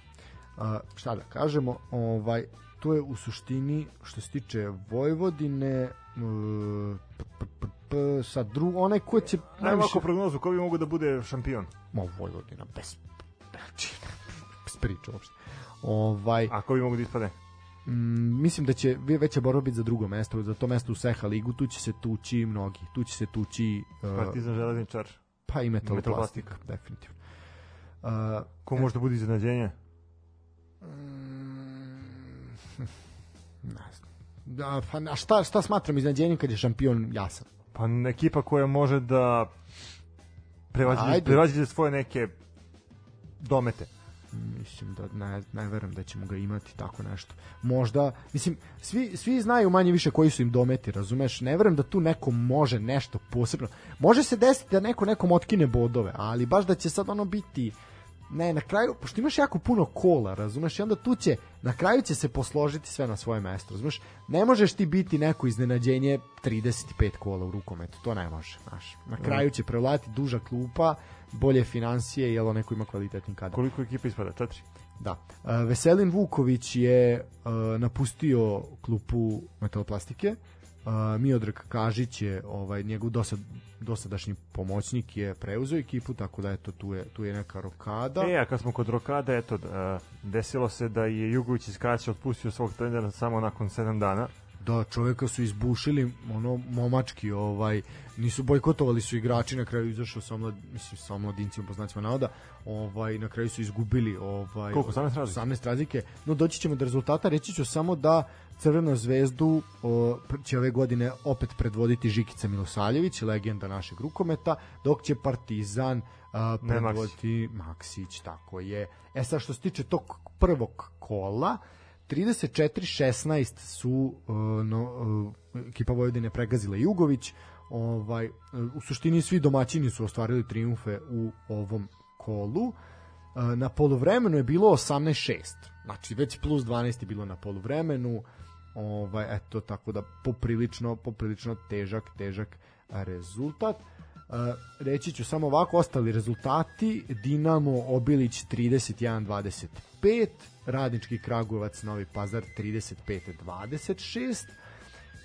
A, šta da kažemo, ovaj, to je u suštini, što se tiče Vojvodine, e, p, p, p, p, sad dru, onaj ko će Ajmo najviše... prognozu, ko bi mogu da bude šampion? Ma, Vojvodina, bez, znači, bez priče uopšte. Ovaj, A ko bi mogu da ispade? Mm, mislim da će ve- veća borba biti za drugo mesto, za to mesto u Seha ligu, tu će se tući mnogi, tu će se tući uh, Partizan železničar. pa i Metaloplastik. metaloplastika, definitivno. Uh, Ko može da bude iznenađenje? mm, ne znam. Da, pa, a šta, šta smatram iznenađenjem kad je šampion jasan? Pa ekipa koja može da prevaziđe, Ajde. prevaziđe svoje neke domete. Mislim da ne, ne verujem da ćemo ga imati tako nešto. Možda, mislim, svi, svi znaju manje više koji su im dometi, razumeš? Ne verujem da tu neko može nešto posebno. Može se desiti da neko nekom otkine bodove, ali baš da će sad ono biti ne, na kraju, pošto imaš jako puno kola, razumeš, i onda tu će, na kraju će se posložiti sve na svoje mesto, razumeš, ne možeš ti biti neko iznenađenje 35 kola u rukometu, to ne može, znaš, na kraju će prevladati duža klupa, bolje financije, jel neko ima kvalitetni kadar. Koliko ekipa ispada? Četiri? Da. E, Veselin Vuković je e, napustio klupu metaloplastike. E, Miodrag Kažić je ovaj njegov dosad, dosadašnji pomoćnik je preuzeo ekipu, tako da eto tu je tu je neka rokada. E, a kad smo kod rokada, eto, uh, desilo se da je Jugović iz Kaća otpustio svog trenera samo nakon 7 dana. Da, čoveka su izbušili, ono, momački, ovaj, nisu bojkotovali su igrači, na kraju izašao sa omlad, mislim, sa omladincima, po znacima navoda, ovaj, na kraju su izgubili, ovaj, Koliko, 18 razlike? 18 razlike, no doći ćemo do rezultata, reći ću samo da Crvenu zvezdu o, će ove godine opet predvoditi Žikica Milosavljević, legenda našeg rukometa, dok će Partizan a, predvoditi Maksić, tako je. E sad što se tiče tog prvog kola, 34-16 su uh, no, uh, ekipa Vojvodine pregazila Jugović. Ovaj, uh, u suštini svi domaćini su ostvarili triumfe u ovom kolu. Uh, na poluvremenu je bilo 18-6. Znači već plus 12 je bilo na poluvremenu. Ovaj eto tako da poprilično poprilično težak težak rezultat. Uh, reći ću samo ovako ostali rezultati Dinamo Obilić 31-25 Radnički Kragujevac Novi Pazar 35-26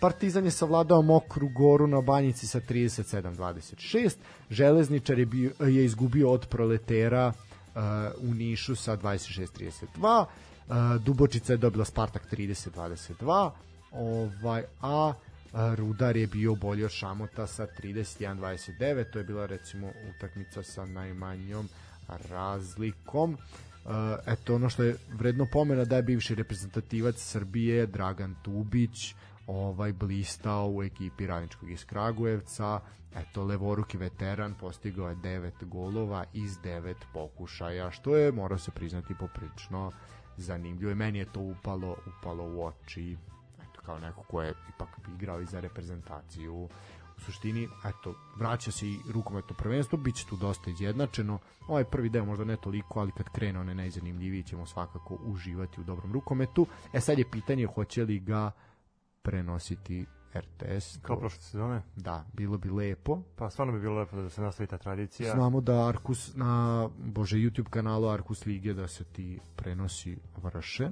Partizan je savladao Mokru Goru na Banjici sa 37-26 Železničar je, bio, je izgubio od Proletera uh, u Nišu sa 26-32 uh, Dubočica je dobila Spartak 30-22 ovaj, a a, Rudar je bio bolji od Šamota sa 31-29, to je bila recimo utakmica sa najmanjom razlikom. Uh, eto ono što je vredno pomena da je bivši reprezentativac Srbije Dragan Tubić ovaj blistao u ekipi Radničkog iz Kragujevca. Eto levoruki veteran postigao je 9 golova iz 9 pokušaja što je mora se priznati poprilično zanimljivo. I meni je to upalo upalo u oči. Eto kao neko ko je ipak igrao i za reprezentaciju u suštini, eto, vraća se i rukometno prvenstvo, bit će tu dosta izjednačeno. Ovaj prvi deo možda ne toliko, ali kad krene one najzanimljiviji ćemo svakako uživati u dobrom rukometu. E sad je pitanje hoće li ga prenositi RTS. Kao To- prošle sezone. Da, bilo bi lepo. Pa stvarno bi bilo lepo da se nastavi ta tradicija. Znamo da Arkus na bože YouTube kanalu Arkus Lige da se ti prenosi vrše.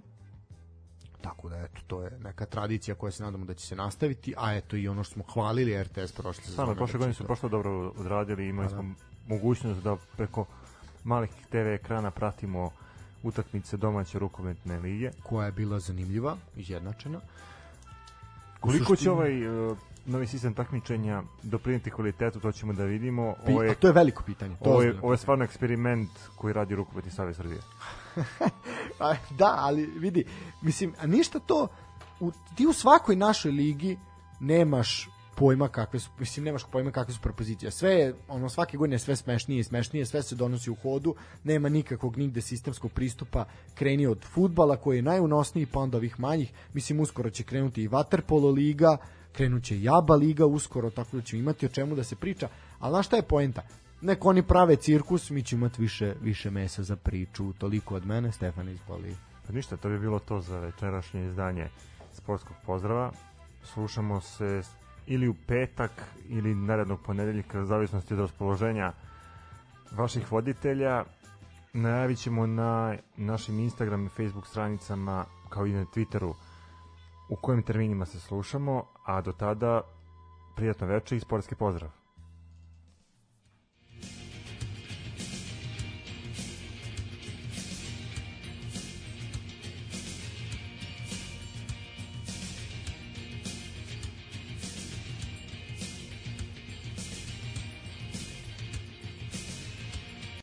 Tako da eto to je neka tradicija koja se nadamo da će se nastaviti, a eto i ono što smo hvalili RTS prošle sezone. Stvarno, prošle da godine će su to- prošlo dobro odradili, imali da. smo mogućnost da preko malih TV ekrana pratimo utakmice domaće rukometne lige. koja je bila zanimljiva, izjednačena. Koliko suštini- će ovaj uh, novi sistem takmičenja doprineti kvalitetu, to ćemo da vidimo. Ovo je, a to je veliko pitanje. To ovo je, ovo je stvarno eksperiment koji radi rukometni savez Srbije. Da, ali vidi, mislim, a ništa to, u, ti u svakoj našoj ligi nemaš pojma kakve su, mislim, nemaš pojma kakve su propozicije. Sve je, ono, svake godine sve smešnije i smešnije, sve se donosi u hodu, nema nikakvog nigde sistemskog pristupa, kreni od futbala koji je najunosniji, pa onda ovih manjih, mislim, uskoro će krenuti i Waterpolo liga, krenuće i ABA liga uskoro, tako da ćemo imati o čemu da se priča, ali znaš šta je poenta? Nek oni prave cirkus, mi ćemo imati više, više mesa za priču, toliko od mene, Stefan izboli. Pa ništa, to bi bilo to za večerašnje izdanje sportskog pozdrava. Slušamo se ili u petak ili narednog ponedeljka, u zavisnosti od raspoloženja vaših voditelja. Najavit ćemo na našim Instagram i Facebook stranicama kao i na Twitteru u kojim terminima se slušamo, a do tada prijatno večer i sportski pozdrav.